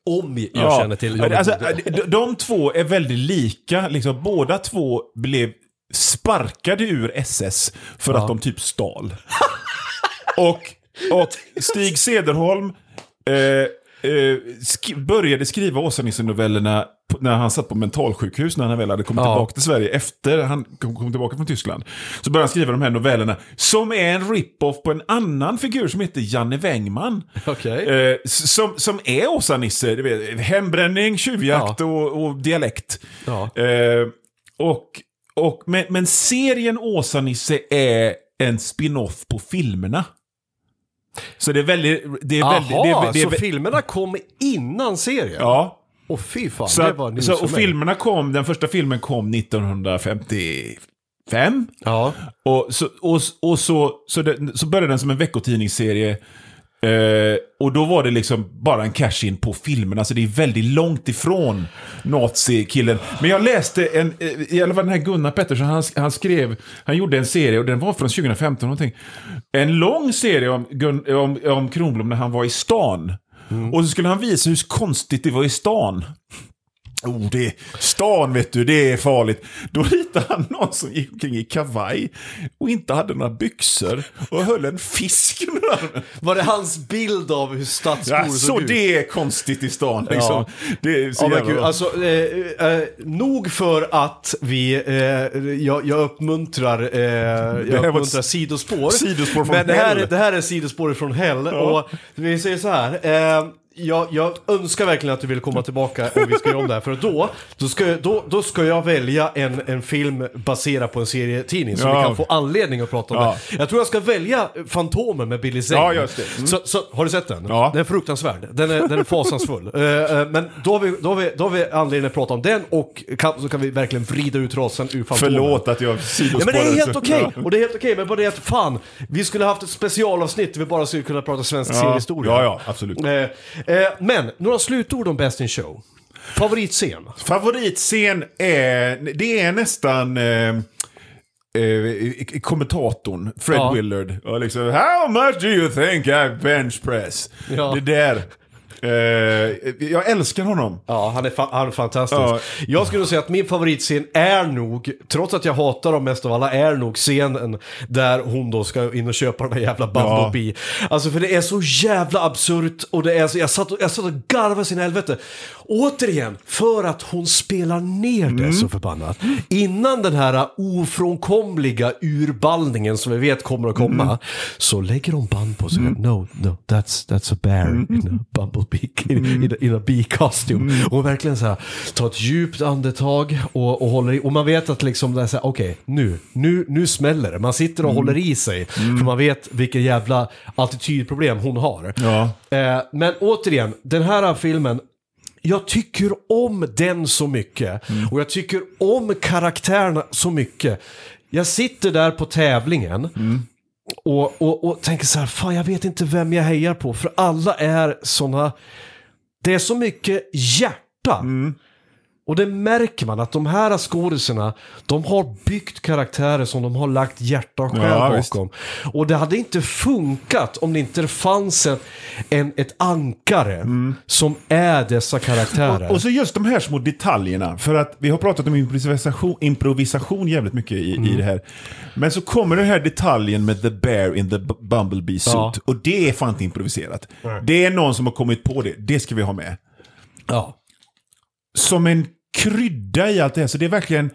Om jag känner till Johnny alltså, Bode. de, de två är väldigt lika, liksom, båda två blev sparkade ur SS för Ja. att de typ stal. och, och Stig Cederholm eh, eh, sk började skriva Åsa-Nisse-novellerna på- när han satt på mentalsjukhus när han väl hade kommit Ja. tillbaka till Sverige efter han kom, tillbaka från Tyskland. Så började han skriva de här novellerna som är en rip-off på en annan figur som heter Janne Wängman. Okej. Eh, som, som är Åsa-Nisse, hembränning, tjuvjakt Ja. och, och dialekt. Ja. Eh, och, och, men, men serien Åsa-Nisse är en spin-off på filmerna. Så det är väldigt... Det är väldigt det är, det är, så filmerna kom innan serien? Ja. Åh fy fan, Så, det var news så, och mig. filmerna kom, den första filmen kom 1955. Ja. Och så, och, och så, så, det, så började den som en veckotidningsserie. Eh, och då var det liksom bara en cash-in på filmerna, så det är väldigt långt ifrån nazi-killen. Men jag läste en, eh, i alla fall den här Gunnar Pettersson, han, han skrev, han gjorde en serie och den var från 2015 någonting. En lång serie om, Gun, om, om Kronblom när han var i stan. Och så skulle han visa hur konstigt det var i stan. Oh, det, stan vet du, det är farligt. Då ritade han någon som gick omkring i kavaj och inte hade några byxor och höll en fisk under armen. Var det hans bild av hur stadsbor Ja, såg så ut? det är konstigt i stan liksom. Det är så Ja, jävla alltså, eh, eh, nog för att vi, eh, jag, jag uppmuntrar, eh, jag uppmuntrar s- sidospår. sidospår Men det här, hell. det här är sidospår från hell. Och vi säger så här, eh, jag, jag önskar verkligen att du vill komma tillbaka och vi ska göra om det här. För då, då, ska, då, då ska jag välja en, en film baserad på en serietidning så Ja. vi kan få anledning att prata om Ja. det. Jag tror jag ska välja Fantomen med Billy Zane. Ja, just det. Mm. Så, så, har du sett den? Ja. Den är fruktansvärd. Den är, den är fasansfull. Eh, men då har, vi, då, har vi, då har vi anledning att prata om den och kan, så kan vi verkligen vrida ut rasen ur Fantomen. Förlåt att jag sidospårar. Ja men det är helt okej! Ja. Och det är helt okej, men bara det att fan, vi skulle haft ett specialavsnitt där vi bara skulle kunna prata svensk seriehistoria. Ja, ja, absolut. Eh, men, några slutord om Best in Show. Favoritscen? Favoritscen är, det är nästan eh, eh, kommentatorn, Fred Ja. Willard. Och liksom, How much do you think I bench press? Ja. Det där. Eh, jag älskar honom. Ja, han är, fa- han är fantastisk. Ja. Jag skulle säga att min favoritscen är nog, trots att jag hatar dem mest av alla, är nog scenen där hon då ska in och köpa den där jävla Bumblebee. Alltså för det är så jävla absurt och det är så, jag satt och, jag satt och garvade sin helvete. Återigen, för att hon spelar ner det så förbannat. Innan den här ofrånkomliga urballningen som vi vet kommer att komma, så lägger de band på sig. No, no, that's, that's a bear in a bumblebee, in, in, a, in a bee costume. Och verkligen så här, tar ett djupt andetag och, och håller i. Och man vet att liksom, okej, nu, nu, nu smäller det. Man sitter och håller i sig. För man vet vilken jävla attitydproblem hon har. Ja. Eh, men återigen, den här filmen, jag tycker om den så mycket. Och jag tycker om karaktärerna så mycket. Jag sitter där på tävlingen och, och, och tänker så här, fan jag vet inte vem jag hejar på. För alla är såna, det är så mycket hjärta. Mm. Och det märker man att de här skådisarna, de har byggt karaktärer som de har lagt hjärta och själ Ja, visst. bakom. Och det hade inte funkat om det inte fanns en, en, ett ankare som är dessa karaktärer. Och, och så just de här små detaljerna. För att vi har pratat om improvisation, improvisation jävligt mycket i, Mm. i det här. Men så kommer den här detaljen med the bear in the bumblebee suit. Ja. Och det är fan inte improviserat. Det är någon som har kommit på det. Det ska vi ha med. ja. Som en krydda i allt det här. Så det är verkligen...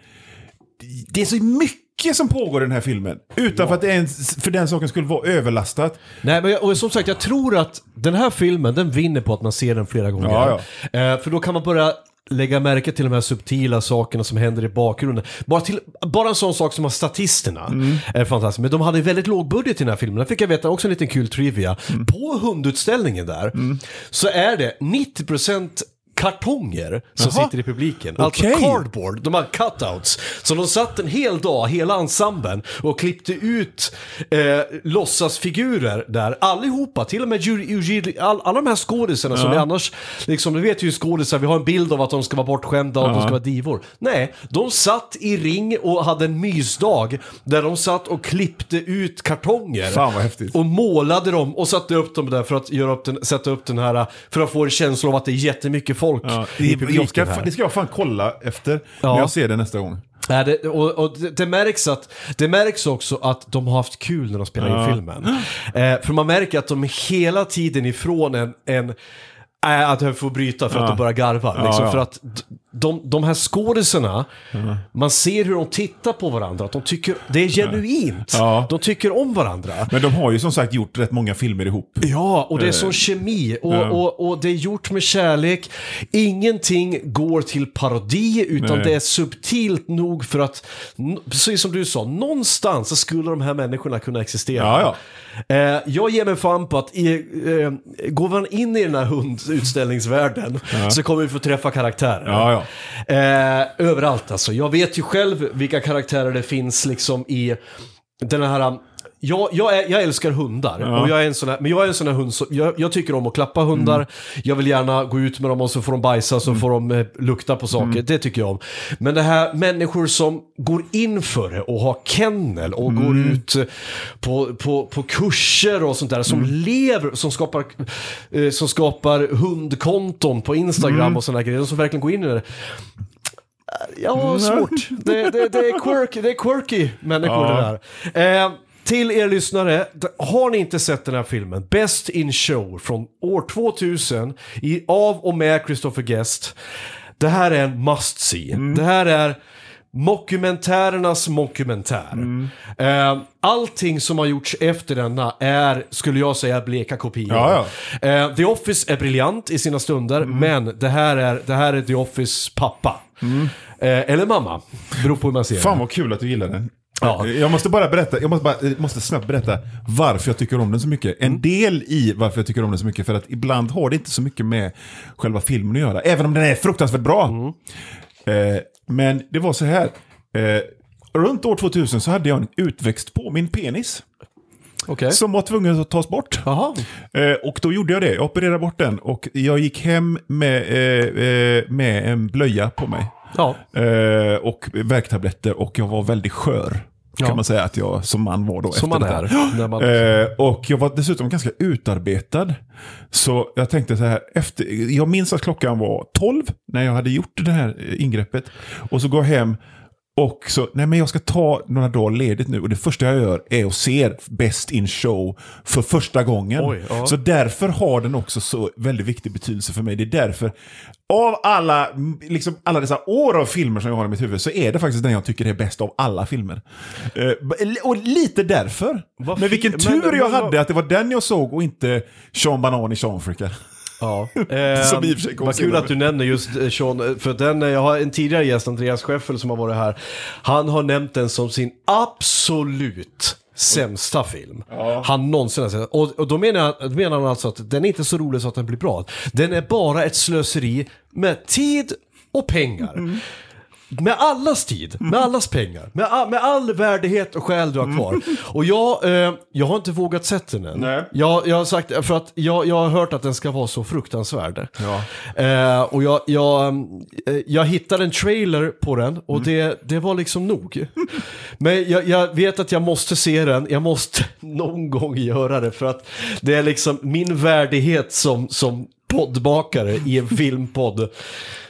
Det är så mycket som pågår i den här filmen. Utan för att det ens, för den saken skulle vara överlastat. Nej, men jag, och som sagt, jag tror att den här filmen, den vinner på att man ser den flera gånger. Ja, Eh, för då kan man börja lägga märke till de här subtila sakerna som händer i bakgrunden. Bara, till, bara en sån sak som att statisterna är fantastiskt. Men de hade väldigt låg budget i den här filmen. Där fick jag veta också en liten kul trivia. På hundutställningen där så är det 90% kartonger som Jaha. sitter i publiken. Alltså cardboard, de har cutouts. Så de satt en hel dag, hela ensemblen, och klippte ut eh, låtsasfigurer där. Allihopa, till och med all, alla de här skådisarna som vi annars, liksom, du vet ju skådisar, vi har en bild av att de ska vara bortskämda och att de ska vara divor. Nej, de satt i ring och hade en mysdag där de satt och klippte ut kartonger. Fan, vad häftigt. Och målade dem och satte upp dem där för att göra upp den, sätta upp den här, för att få en känsla av att det är jättemycket folk Ja, i jag ska, här. det ska jag fan kolla efter Ja. när jag ser det nästa gång. Nej, det, och, och det, det, märks att, det märks också att de har haft kul när de spelar in filmen. Eh, för man märker att de hela tiden ifrån en, en äh, att jag får bryta för att de börjar garva. Liksom, ja. För att de, de här skådisarna, man ser hur de tittar på varandra, att de tycker, det är genuint. Ja. De tycker om varandra. Men de har ju som sagt gjort rätt många filmer ihop. Ja, och det är sån kemi och, ja. och, och det är gjort med kärlek. Ingenting går till parodi utan Nej. det är subtilt nog för att, n- precis som du sa, någonstans så skulle de här människorna kunna existera. Ja, Eh, jag ger mig fan på att i, eh, går man in i den här hundutställningsvärlden så kommer vi få träffa karaktärer. Ja, ja. Eh, överallt alltså. Jag vet ju själv vilka karaktärer det finns liksom i den här... Jag, jag, är, jag älskar hundar, och jag är en sån här, men jag är en sån här hund som, jag, jag tycker om att klappa hundar, jag vill gärna gå ut med dem och så får de bajsa, så får de eh, lukta på saker, det tycker jag om. Men det här människor som går in för det och har kennel och går ut eh, på, på, på kurser och sånt där, som lever, som skapar, eh, som skapar hundkonton på Instagram och sådana grejer, som verkligen går in i det. Ja, svårt. Det, det, det, är quirky, det är quirky människor Ja. det där. Eh, till er lyssnare, har ni inte sett den här filmen, Best in Show från år 2000, i, av och med Christopher Guest. Det här är en must see. Det här är mockumentärernas mockumentär. Eh, allting som har gjorts efter denna är, skulle jag säga, bleka kopior. Ja, Eh, The Office är briljant i sina stunder, men det här, är, det här är The Office pappa. Eh, eller mamma, beror på hur man ser Fan det. vad kul att du gillar den. Ja. Jag måste bara berätta, jag måste, bara, jag måste snabbt berätta varför jag tycker om den så mycket. Mm. En del i varför jag tycker om den så mycket, för att ibland har det inte så mycket med själva filmen att göra. Även om den är fruktansvärt bra. Mm. Eh, men det var så här. Eh, runt år 2000 så hade jag en utväxt på min penis. Okej. Som var tvungen att tas bort. Eh, och då gjorde jag det. Jag opererade bort den. Och jag gick hem med, eh, eh, med en blöja på mig. Ja. Eh, och värktabletter och jag var väldigt skör. Ja. kan man säga att jag som man var då. Som man är. När man, Eh, och jag var dessutom ganska utarbetad. Så jag tänkte så här, efter, jag minns att klockan var 12 när jag hade gjort det här eh, ingreppet. Och så går jag hem och så, nej men jag ska ta några dagar ledigt nu. Och det första jag gör är att se Best in Show för första gången. Oj, ja. Så därför har den också så väldigt viktig betydelse för mig. Det är därför, av alla, liksom alla dessa år av filmer som jag har i mitt huvud, så är det faktiskt den jag tycker är bäst av alla filmer. Eh, och lite därför. Vad men vilken men- tur men jag vad- hade att det var den jag såg och inte Sean Banan i Seanfrika. Ja. Som i och för sig kom Vad kul senare. att du nämner just eh, Sean, för den, eh, jag har en tidigare gäst, Andreas Scheffel, som har varit här. Han har nämnt den som sin absolut sämsta film han någonsin har sett. Och, och då menar, jag- då menar han alltså att den är inte så rolig så att den blir bra. Den är bara ett slöseri med tid och pengar. Mm. Med allas tid, med allas pengar, med, all, med all värdighet och själ du har kvar. Och jag, eh, jag har inte vågat sett den än. Nej. Jag, jag har sagt, för att jag, jag har hört att den ska vara så fruktansvärd. Ja. Eh, och jag, jag, eh, jag hittade en trailer på den och det, det var liksom nog. Men jag, jag vet att jag måste se den, jag måste någon gång göra det för att det är liksom min värdighet som, som poddmakare i en filmpodd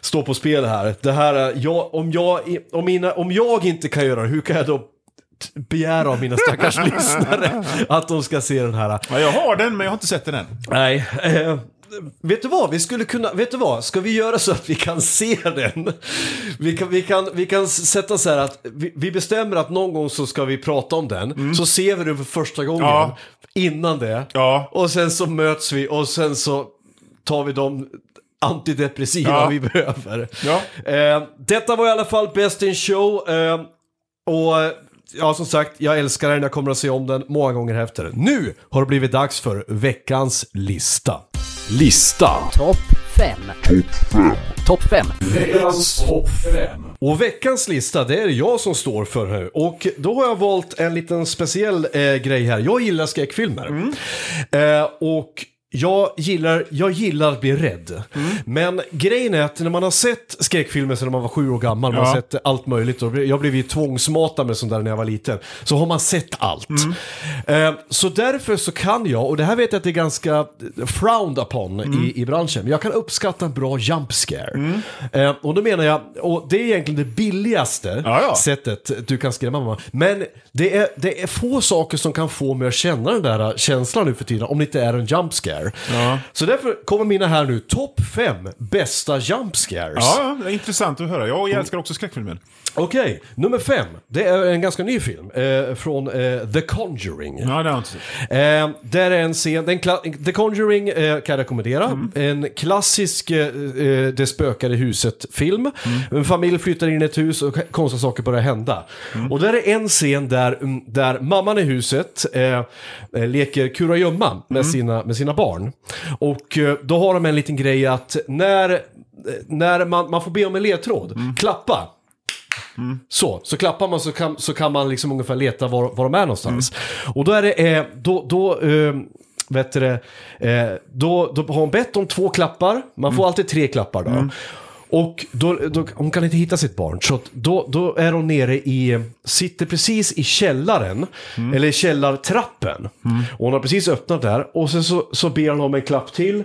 står på spel här. Det här är, jag, om, jag, om, mina, om jag inte kan göra det, hur kan jag då begära av mina stackars lyssnare att de ska se den här? Ja, jag har den, men jag har inte sett den än. Nej. Eh, vet du vad? Vi skulle kunna, vet du vad? Ska vi göra så att vi kan se den? Vi kan, vi kan, vi kan sätta så här att vi, vi bestämmer att någon gång så ska vi prata om den. Så ser vi den för första gången Ja. innan det. Ja. Och sen så möts vi och sen så tar vi de antidepressiva Ja. vi behöver. Ja. Eh, detta var i alla fall Best in Show. Eh, och ja, som sagt, jag älskar den. Jag kommer att se om den många gånger efter. Nu har det blivit dags för veckans lista. Lista. Topp 5. Topp 5. Veckans topp 5. Och veckans lista, det är jag som står för nu. Och då har jag valt en liten speciell eh, grej här. Jag gillar skräckfilmer. Eh, och jag gillar, jag gillar att bli rädd. Men grejen är att när man har sett skräckfilmer sedan man var sju år gammal, man har Ja. sett allt möjligt. Och jag blev ju tvångsmatad med sånt där när jag var liten. Så har man sett allt. Eh, så därför så kan jag, och det här vet jag att det är ganska frowned upon i, i branschen, men jag kan uppskatta en bra jump scare. Eh, och då menar jag, och det är egentligen det billigaste Ja, ja. sättet du kan skrämma mamma. Men det är, det är få saker som kan få mig att känna den där känslan nu för tiden, om det inte är en jump scare. Ja. Så därför kommer mina här nu, topp fem bästa jump scares. Ja, det är intressant att höra. Jag älskar också skräckfilmer. Okej, nummer fem. Det är en ganska ny film eh, från eh, The Conjuring. Ja, det har jag inte. Eh, där är en scen, den The Conjuring eh, kan jag rekommendera. En klassisk eh, eh, Det spökar i huset-film. En familj flyttar in i ett hus och konstiga saker börjar hända. Och där är en scen där, mm, där mamman i huset leker kurragömma med, sina, med sina barn. Och eh, då har de en liten grej att när, eh, när man, man får be om en ledtråd, klappa. Så, så klappar man så kan, så kan man liksom ungefär leta var, var de är någonstans. Och då är det, eh, då, då, eh, vet du det, då, då har hon bett om två klappar, man får alltid tre klappar då. Och då, då, hon kan inte hitta sitt barn, så då, då är hon nere i, sitter precis i källaren, eller i källartrappen. Och hon har precis öppnat där, och sen så, så ber hon om en klapp till.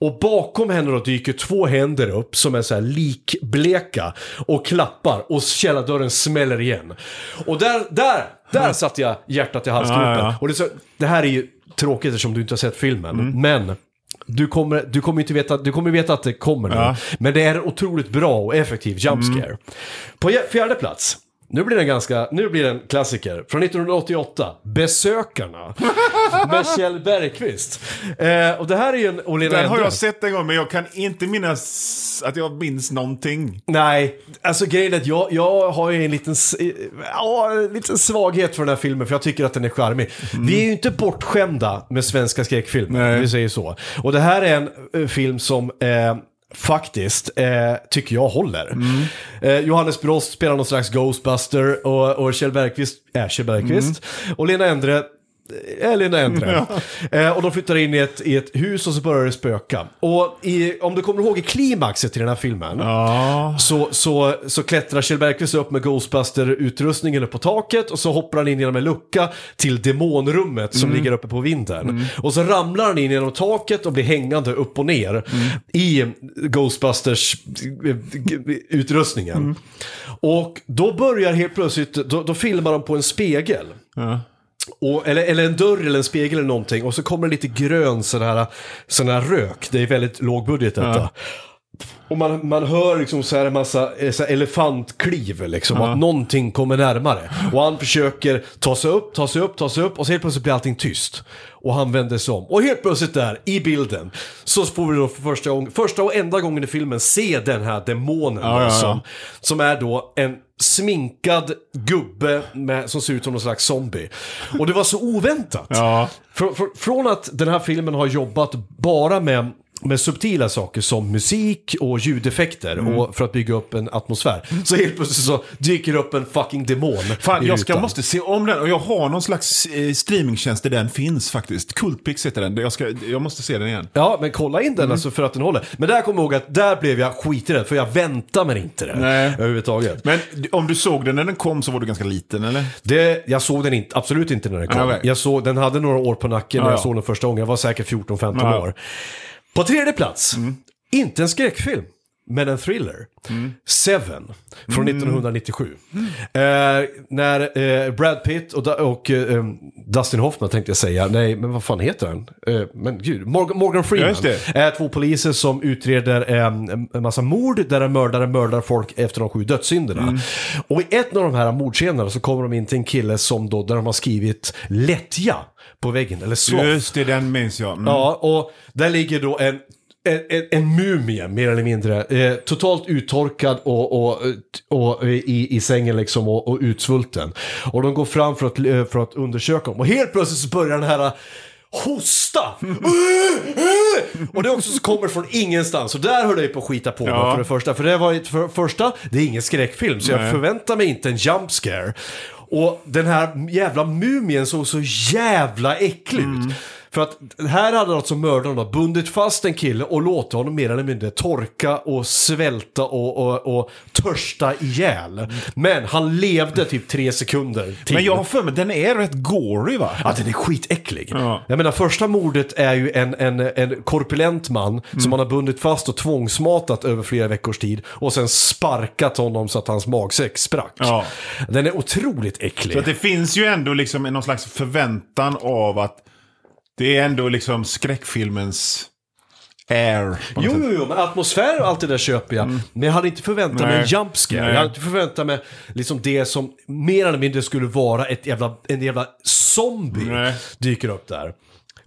Och bakom henne då dyker två händer upp som är så här likbleka och klappar och källardörren smäller igen. Och där, där, där satte jag hjärtat i halsgropen. Ja, ja. Och det, så, det här är ju tråkigt eftersom du inte har sett filmen. Men du kommer, du kommer inte veta, du kommer veta att det kommer nu. Ja. Men det är otroligt bra och effektiv jump scare. På jä- fjärde plats. Nu blir det en ganska, nu blir det en klassiker. Från 1988. Besökarna. med Kjell Bergqvist. Eh, och det här är ju en Åhlén Den har jag sett en gång, men jag kan inte minnas att jag minns någonting. Nej, alltså grejen är att jag, jag har ju en liten, s- ja, en liten svaghet för den här filmen, för jag tycker att den är charmig. Vi är ju inte bortskämda med svenska skräckfilmer, Nej. vi säger så. Och det här är en eh, film som eh, faktiskt, eh, tycker jag håller. Eh, Johannes Brost spelar någon slags Ghostbuster och, och Kjell Bergqvist är Kjell Bergqvist. Och Lena Endre Eller en ändre. Eh, och de flyttar in i ett, i ett hus och så börjar det spöka. Och i, om du kommer ihåg i klimaxet i den här filmen. Så, så, så klättrar Kjell Bergqvist upp med Ghostbuster-utrustningen upp på taket och så hoppar han in genom en lucka till demonrummet som ligger uppe på vinden. Och så ramlar han in genom taket och blir hängande upp och ner i Ghostbusters-utrustningen. Och då börjar helt plötsligt, då, då filmar de på en spegel. Och, eller, eller en dörr eller en spegel eller någonting. Och så kommer det lite grön sån här, sån här rök. Det är väldigt låg budget detta. Och man, man hör liksom så här en massa eh, så här elefantkliv liksom. Att någonting kommer närmare. Och han försöker ta sig upp, ta sig upp, ta sig upp. Och så helt plötsligt blir allting tyst. Och han vänder sig om. Och helt plötsligt där, i bilden, så får vi då för första, gång, första och enda gången i filmen se den här demonen. Ja, ja, ja. Som, som är då en sminkad gubbe med, som ser ut som någon slags zombie. Och det var så oväntat. Ja. Fr- fr- från att den här filmen har jobbat bara med med subtila saker som musik och ljudeffekter Mm. och för att bygga upp en atmosfär. Så helt plötsligt så dyker upp en fucking demon Fan, jag ska, måste se om den. Och jag har någon slags eh, streamingtjänst där den finns faktiskt. Cultpix heter den. Jag, ska, jag måste se den igen. Ja, men kolla in den Mm. alltså för att den håller. Men där kommer jag ihåg att där blev jag skiträdd för jag väntar mig inte det. Nej. Överhuvudtaget. Men om du såg den när den kom så var du ganska liten, eller? Det, jag såg den inte, absolut inte när den kom. Jag såg, den hade några år på nacken när Ja, jag ja. såg den första gången. Jag var säkert 14-15 Ja. År. På tredje plats, inte en skräckfilm, men en thriller. Mm. Seven, från 1997. Eh, när eh, Brad Pitt och, och eh, Dustin Hoffman tänkte jag säga, nej men vad fan heter han? Eh, men gud, Morgan, Morgan Freeman. är två poliser som utreder eh, en, en massa mord där en mördare mördar folk efter de sju dödssynderna. Mm. Och i ett av de här mordscenerna så kommer de in till en kille som då, där de har skrivit lättja på väggen, eller sloth. Just det, den minns jag. Mm. Ja, och där ligger då en, en, en, en mumie, mer eller mindre. Eh, totalt uttorkad och, och, och, i, i sängen liksom och, och utsvulten. Och de går fram för att, eh, för att undersöka dem. Och helt plötsligt så börjar den här eh, hosta! och det också så kommer från ingenstans. Och där höll jag på att skita på mig Ja. för det första. För det var för första, det är ingen skräckfilm. Så jag Nej. förväntar mig inte en jump scare. Och den här jävla mumien såg så jävla äcklig ut. Mm. För att här hade alltså mördaren bundit fast en kille och låtit honom mer eller mindre torka och svälta och, och, och törsta ihjäl. Men han levde typ tre sekunder till. Men jag har för mig, den är rätt gory va? Ja, den är skitäcklig. Ja. Jag menar, första mordet är ju en, en, en korpulent man Mm. som man har bundit fast och tvångsmatat över flera veckors tid och sen sparkat honom så att hans magsäck sprack. Ja. Den är otroligt äcklig. Så att det finns ju ändå liksom någon slags förväntan av att det är ändå liksom skräckfilmens air. Jo, jo, jo, men atmosfär och allt det där köper jag. Men jag hade inte förväntat mig en Nej. jump scare. Nej. Jag hade inte förväntat mig liksom det som mer eller mindre skulle vara ett jävla, en jävla zombie Nej. dyker upp där.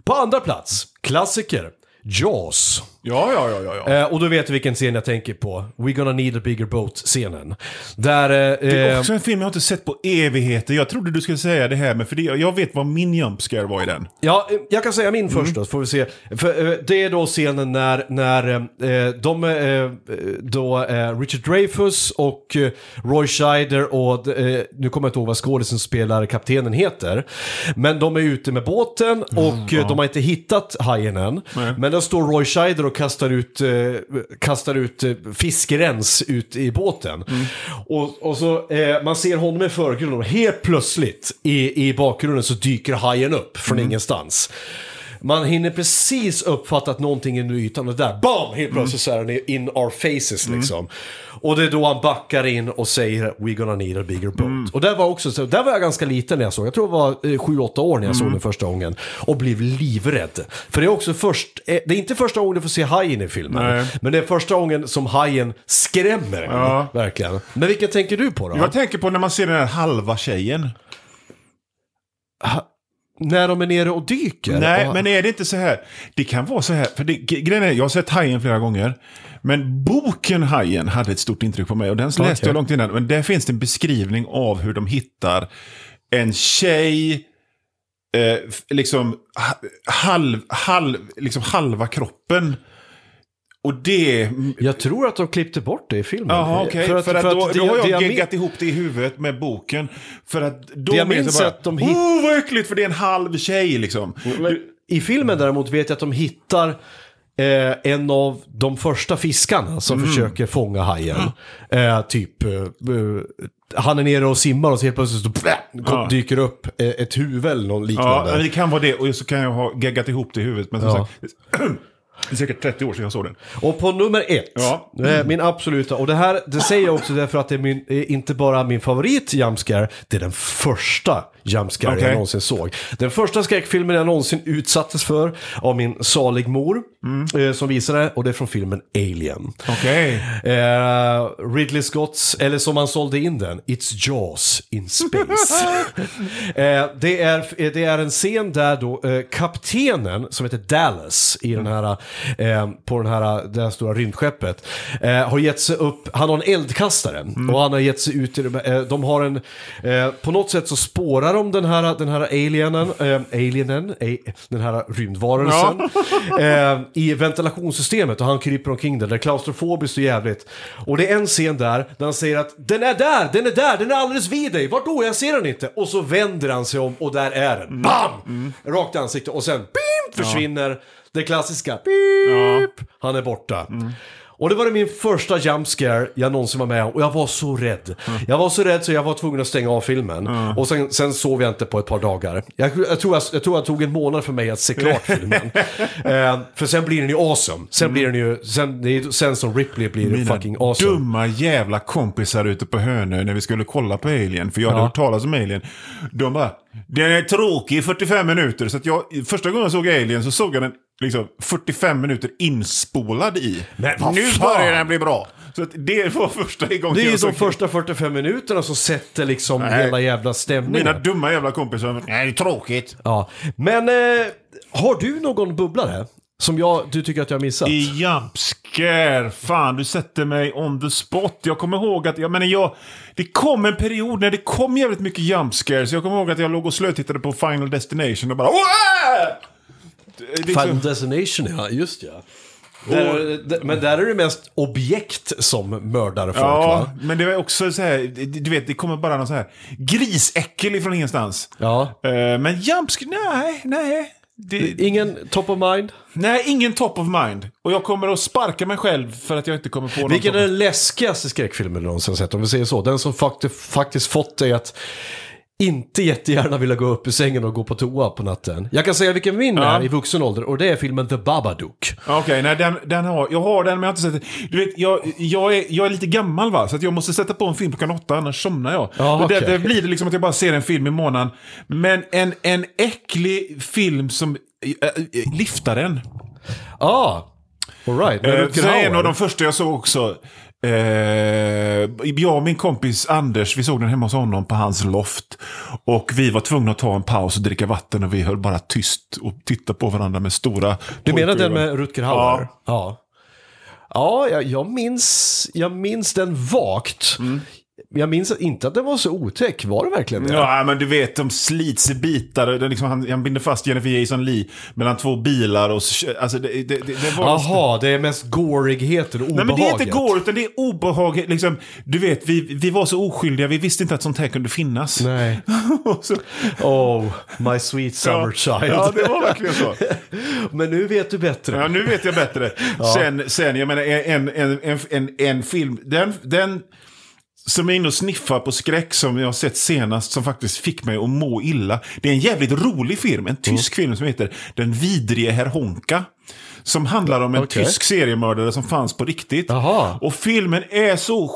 På andra plats, klassiker, Jaws. Ja, ja, ja, ja. ja. Eh, och då vet du vilken scen jag tänker på. We gonna need a bigger boat-scenen. Där... Eh, Det är eh, också en film jag inte sett på evigheter. Jag trodde du skulle säga det här, men för det, jag vet vad min jump scare var i den. Ja, eh, jag kan säga min Mm. först då, så får vi se. För, eh, det är då scenen när, när eh, de, då Richard Dreyfuss och Roy Scheider och, nu kommer jag inte ihåg vad skådisen spelar kaptenen heter. Men de är ute med båten och eh, de har inte hittat hajen än. Men då står Roy Scheider och kastar ut, eh, kastar ut eh, fiskrens ut i båten. Och, och så, eh, man ser honom i förgrunden och helt plötsligt i, i bakgrunden så dyker hajen upp från ingenstans. Man hinner precis uppfatta att någonting är under ytan och där, BAM! Helt plötsligt så är den in our faces liksom. Och det är då han backar in och säger “We gonna need a bigger boat”. Och där var, också, så, där var jag ganska liten när jag såg, jag tror jag var 7-8 år när jag såg den första gången. Och blev livrädd. För det är också först, eh, det är inte första gången du får se hajen i filmen. Nej. Men det är första gången som hajen skrämmer Ja. verkligen. Men vilken tänker du på då? Jag tänker på när man ser den här halva tjejen. När de är nere och dyker? Nej, och, men är det inte så här? Det kan vara så här, för det, grejen är, jag har sett Hajen flera gånger. Men boken Hajen hade ett stort intryck på mig och den läste Okej. jag långt innan. Men där finns det en beskrivning av hur de hittar en tjej, eh, liksom, ha- halv, halv, liksom halva kroppen. Och det... Jag tror att de klippte bort det i filmen. Jaha, okej. För, att, då, det- då har jag min- geggat ihop det i huvudet med boken. För att då Det jag minns bara, att de hit- Oh, vad äckligt, för det är en halv tjej liksom. Men I filmen däremot vet jag att de hittar eh, en av de första fiskarna som Mm. försöker fånga hajen. Eh, typ, eh, eh, han är nere och simmar och så helt plötsligt så, blä, Ja. dyker upp eh, ett huvud eller något Ja, liknande. det kan vara det. Och så kan jag ha geggat ihop det i huvudet. Men som Ja. sagt, det är säkert 30 år sedan jag såg den. Och på nummer ett, Ja. eh, min absoluta, och det här det säger jag också därför att det är min, eh, inte bara min favorit jumpscare, det är den första jumpscare Okej. jag någonsin såg. Den första skräckfilmen jag någonsin utsattes för av min salig mor, Mm. eh, som visade, och det är från filmen Alien. Okej. Eh, Ridley Scotts, eller som han sålde in den, It's Jaws in Space. eh, det, är, det är en scen där då eh, kaptenen, som heter Dallas, i den här, eh, på den här, det här stora rymdskeppet, eh, har gett sig upp, han har en eldkastare och han har gett sig ut, i, det- eh, de har en, eh, på något sätt så spårar de den här, den här alienen, eh, alienen, eh, den här rymdvarelsen, eh, i ventilationssystemet och han kryper omkring där, det är klaustrofobiskt och jävligt. Och det är en scen där, där han säger att den är där, den är där, den är alldeles vid dig, vart då? Jag ser den inte. Och så vänder han sig om och där är den. Bam! Rakt i ansiktet och sen bim, försvinner det klassiska beep, han är borta. Och det var min första jump scare jag någonsin var med om och jag var så rädd. Jag var så rädd så jag var tvungen att stänga av filmen. Och sen, sen sov jag inte på ett par dagar. Jag, jag, tror jag, jag tror det tog en månad för mig att se klart filmen. eh, för sen blir den ju awesome. Sen blir den ju, sen, det är ju sen som Ripley blir Mina fucking awesome. dumma jävla kompisar ute på Hönö när vi skulle kolla på Alien. För jag hade Ja. hört talas om Alien. De bara, den är tråkig i 45 minuter. Så jag, första gången jag såg Alien så såg jag den liksom 45 minuter inspolad i. Men nu fan! börjar den bli bra. Så det var första gången Det är ju de första 45 minuterna som sätter liksom Nej. hela jävla stämningen. Mina dumma jävla kompisar. Nej, det är tråkigt. Ja, men eh, har du någon bubblare som jag, du tycker att jag har missat? I jumpscare, fan du sätter mig on the spot. Jag kommer ihåg att, jag menar jag, det kom en period när det kom jävligt mycket jumpscares. Jag kommer ihåg att jag låg och slötittade på Final Destination och bara Åh! Det- liksom- Final Destination, ja, just ja. Där, där- men där är det mest objekt som mördar folk Ja, va? men det var också så här, du vet, det kommer bara någon så här grisäckel ifrån ingenstans. Ja. Eh, Men jumpscare, nej, nej. Det, Ingen top of mind? nej, ingen top of mind. Och jag kommer att sparka mig själv för att jag inte kommer på någon Vilken är den läskigaste skräckfilmen du någonsin sett? Om vi säger så. Den som faktiskt, faktiskt fått dig att inte jättegärna vilja gå upp ur sängen och gå på toa på natten. Jag kan säga vilken min Ja. är i vuxen ålder och det är filmen The Babadook. Okej, nej den, den har, jag har den men jag har inte sett den. Du vet, jag, jag, är, jag är lite gammal va, så jag måste sätta på en film klockan åtta, annars somnar jag. Ja, och okej. därför blir det liksom att jag bara ser en film i månaden. Men en, en äcklig film som äh, äh, den. Ah, alright. Eh, så är en av de första jag såg också. Eh, jag och min kompis Anders, vi såg den hemma hos honom på hans loft. Och vi var tvungna att ta en paus och dricka vatten och vi höll bara tyst och tittade på varandra med stora Du menar den med Rutger Hauer? Ja. Ja, jag, jag, minns, jag minns den vagt. Jag minns inte att den var så otäck. Var det verkligen det? Ja, men du vet, de slits i bitar. Det liksom, han, han binder fast Jennifer Jason Lee mellan två bilar. Och, så- alltså, det, det, det, var... Jaha, det är mest gorigheter och Nej, obehaget. men det är inte går, utan det är obehag. Liksom, du vet, vi, vi var så oskyldiga. Vi visste inte att sånt här kunde finnas. Nej. Så, Oh, my sweet summer child. ja, det var verkligen så. Men nu vet du bättre. Ja, nu vet jag bättre. Sen, sen, jag menar, en, en, en, en, en film, den, den som är inne och sniffar på skräck som jag har sett senast, som faktiskt fick mig att må illa. Det är en jävligt rolig film, en tysk film som heter Den vidrige herr Honka. Som handlar om en Okej. tysk seriemördare som fanns på riktigt. Jaha. Och filmen är så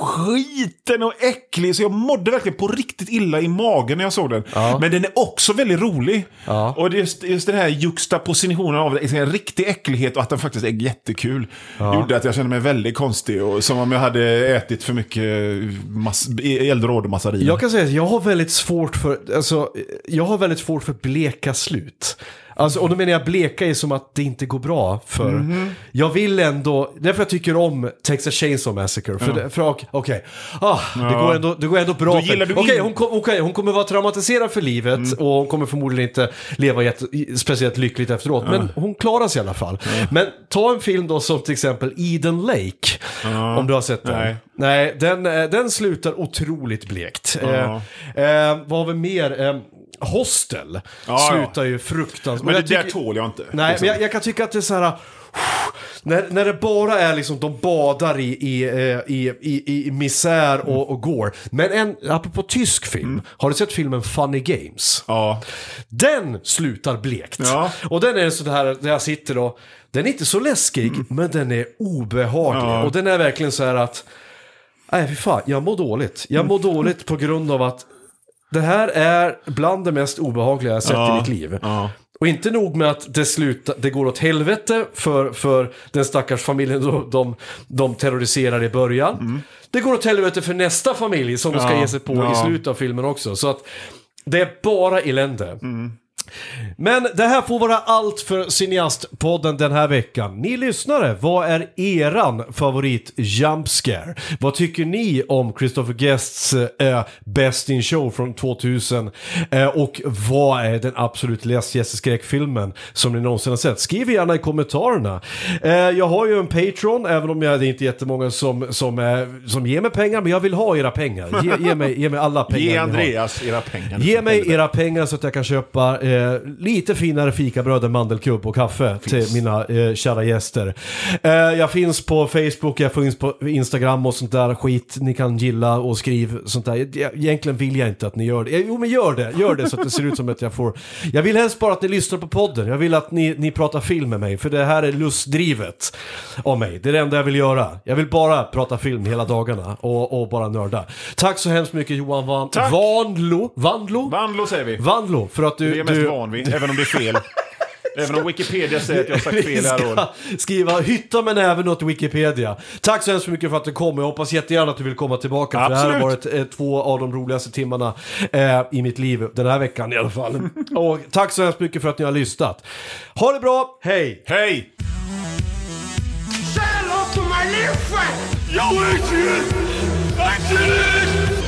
skiten och äcklig så jag mådde verkligen på riktigt illa i magen när jag såg den. Men den är också väldigt rolig. Ja. Och just, just den här juxtapositionen av det, en riktig äcklighet och att den faktiskt är jättekul. Gjorde att jag kände mig väldigt konstig och som om jag hade ätit för mycket mass- eldråd-massariner. Jag kan säga att jag har väldigt svårt för, alltså, jag har väldigt svårt för bleka slut. Alltså, och då menar jag bleka är som att det inte går bra för... Mhm. Jag vill ändå, därför jag tycker om Texas Chainsaw Massacre. För, det, för okej, okej. ah, det, går ändå, det går ändå bra. Okej, in- hon, kom, okej, hon kommer vara traumatiserad för livet Mm. och hon kommer förmodligen inte leva jätte, speciellt lyckligt efteråt. Men hon klarar sig i alla fall. Men ta en film då som till exempel Eden Lake. Om du har sett den. Nej. Nej, den, eh, den slutar otroligt blekt. Ja. Eh, eh, vad har vi mer? Eh, Hostel Ja, slutar ju fruktansvärt. Men det jag där tycker- tål jag inte. Nej, liksom. men jag, jag kan tycka att det är så här... När, när det bara är liksom, de badar i, i, eh, i, i, i misär och, och går. Men en, apropå tysk film, har du sett filmen Funny Games? Ja. Den slutar blekt. Ja. Och den är så här, där jag sitter och, den är inte så läskig, men den är obehaglig. Ja. Och den är verkligen så här att, nej fy fan, jag mår dåligt. Jag mår dåligt på grund av att det här är bland det mest obehagliga jag sett Ja. i mitt liv. Ja. Och inte nog med att det, slutar, det går åt helvete för, för den stackars familjen de, de, de terroriserar i början. Det går åt helvete för nästa familj som de ska Mm. Ja. ge sig på i slutet av filmen också. Så att det är bara elände. Men det här får vara allt för Cineastpodden den här veckan. Ni lyssnare, vad är eran favorit jumpscare? Vad tycker ni om Christopher Guests eh, Best in Show från 2000? Eh, och vad är den absolut läskigaste skräckfilmen som ni någonsin har sett? Skriv gärna i kommentarerna. Eh, jag har ju en Patreon, även om jag, det är inte jättemånga som, som, eh, som ger mig pengar, men jag vill ha era pengar. Ge, ge, mig, ge mig alla pengar Ge. Andreas era pengar. Ge mig era pengar så att jag kan köpa eh, lite finare fikabröd än mandelkubb och kaffe till mina eh, kära gäster. Eh, jag finns på Facebook, jag finns på Instagram och sånt där skit. Ni kan gilla och skriv sånt där. Jag- Egentligen vill jag inte att ni gör det. Eh, Jo men gör det, gör det så att det ser ut som att jag får... Jag vill helst bara att ni lyssnar på podden. Jag vill att ni, ni pratar film med mig, för det här är lustdrivet av mig. Det är det enda jag vill göra. Jag vill bara prata film hela dagarna och, och bara nörda. Tack så hemskt mycket Johan Van... Tack. Vanlo? Vanlo? Vandlo säger vi. Vanlo, för att du... Du van vid, även om det är fel. även om Wikipedia säger att jag har sagt fel här ska skriva hytta med näven åt Wikipedia. Tack så hemskt mycket för att du kom. Jag hoppas jättegärna att du vill komma tillbaka. För det här har varit eh, två av de roligaste timmarna eh, i mitt liv. Den här veckan i alla fall. Och tack så hemskt mycket för att ni har lyssnat. Ha det bra, hej! Hej! Say hello to my little friend. Yo, Adrian! Adrian!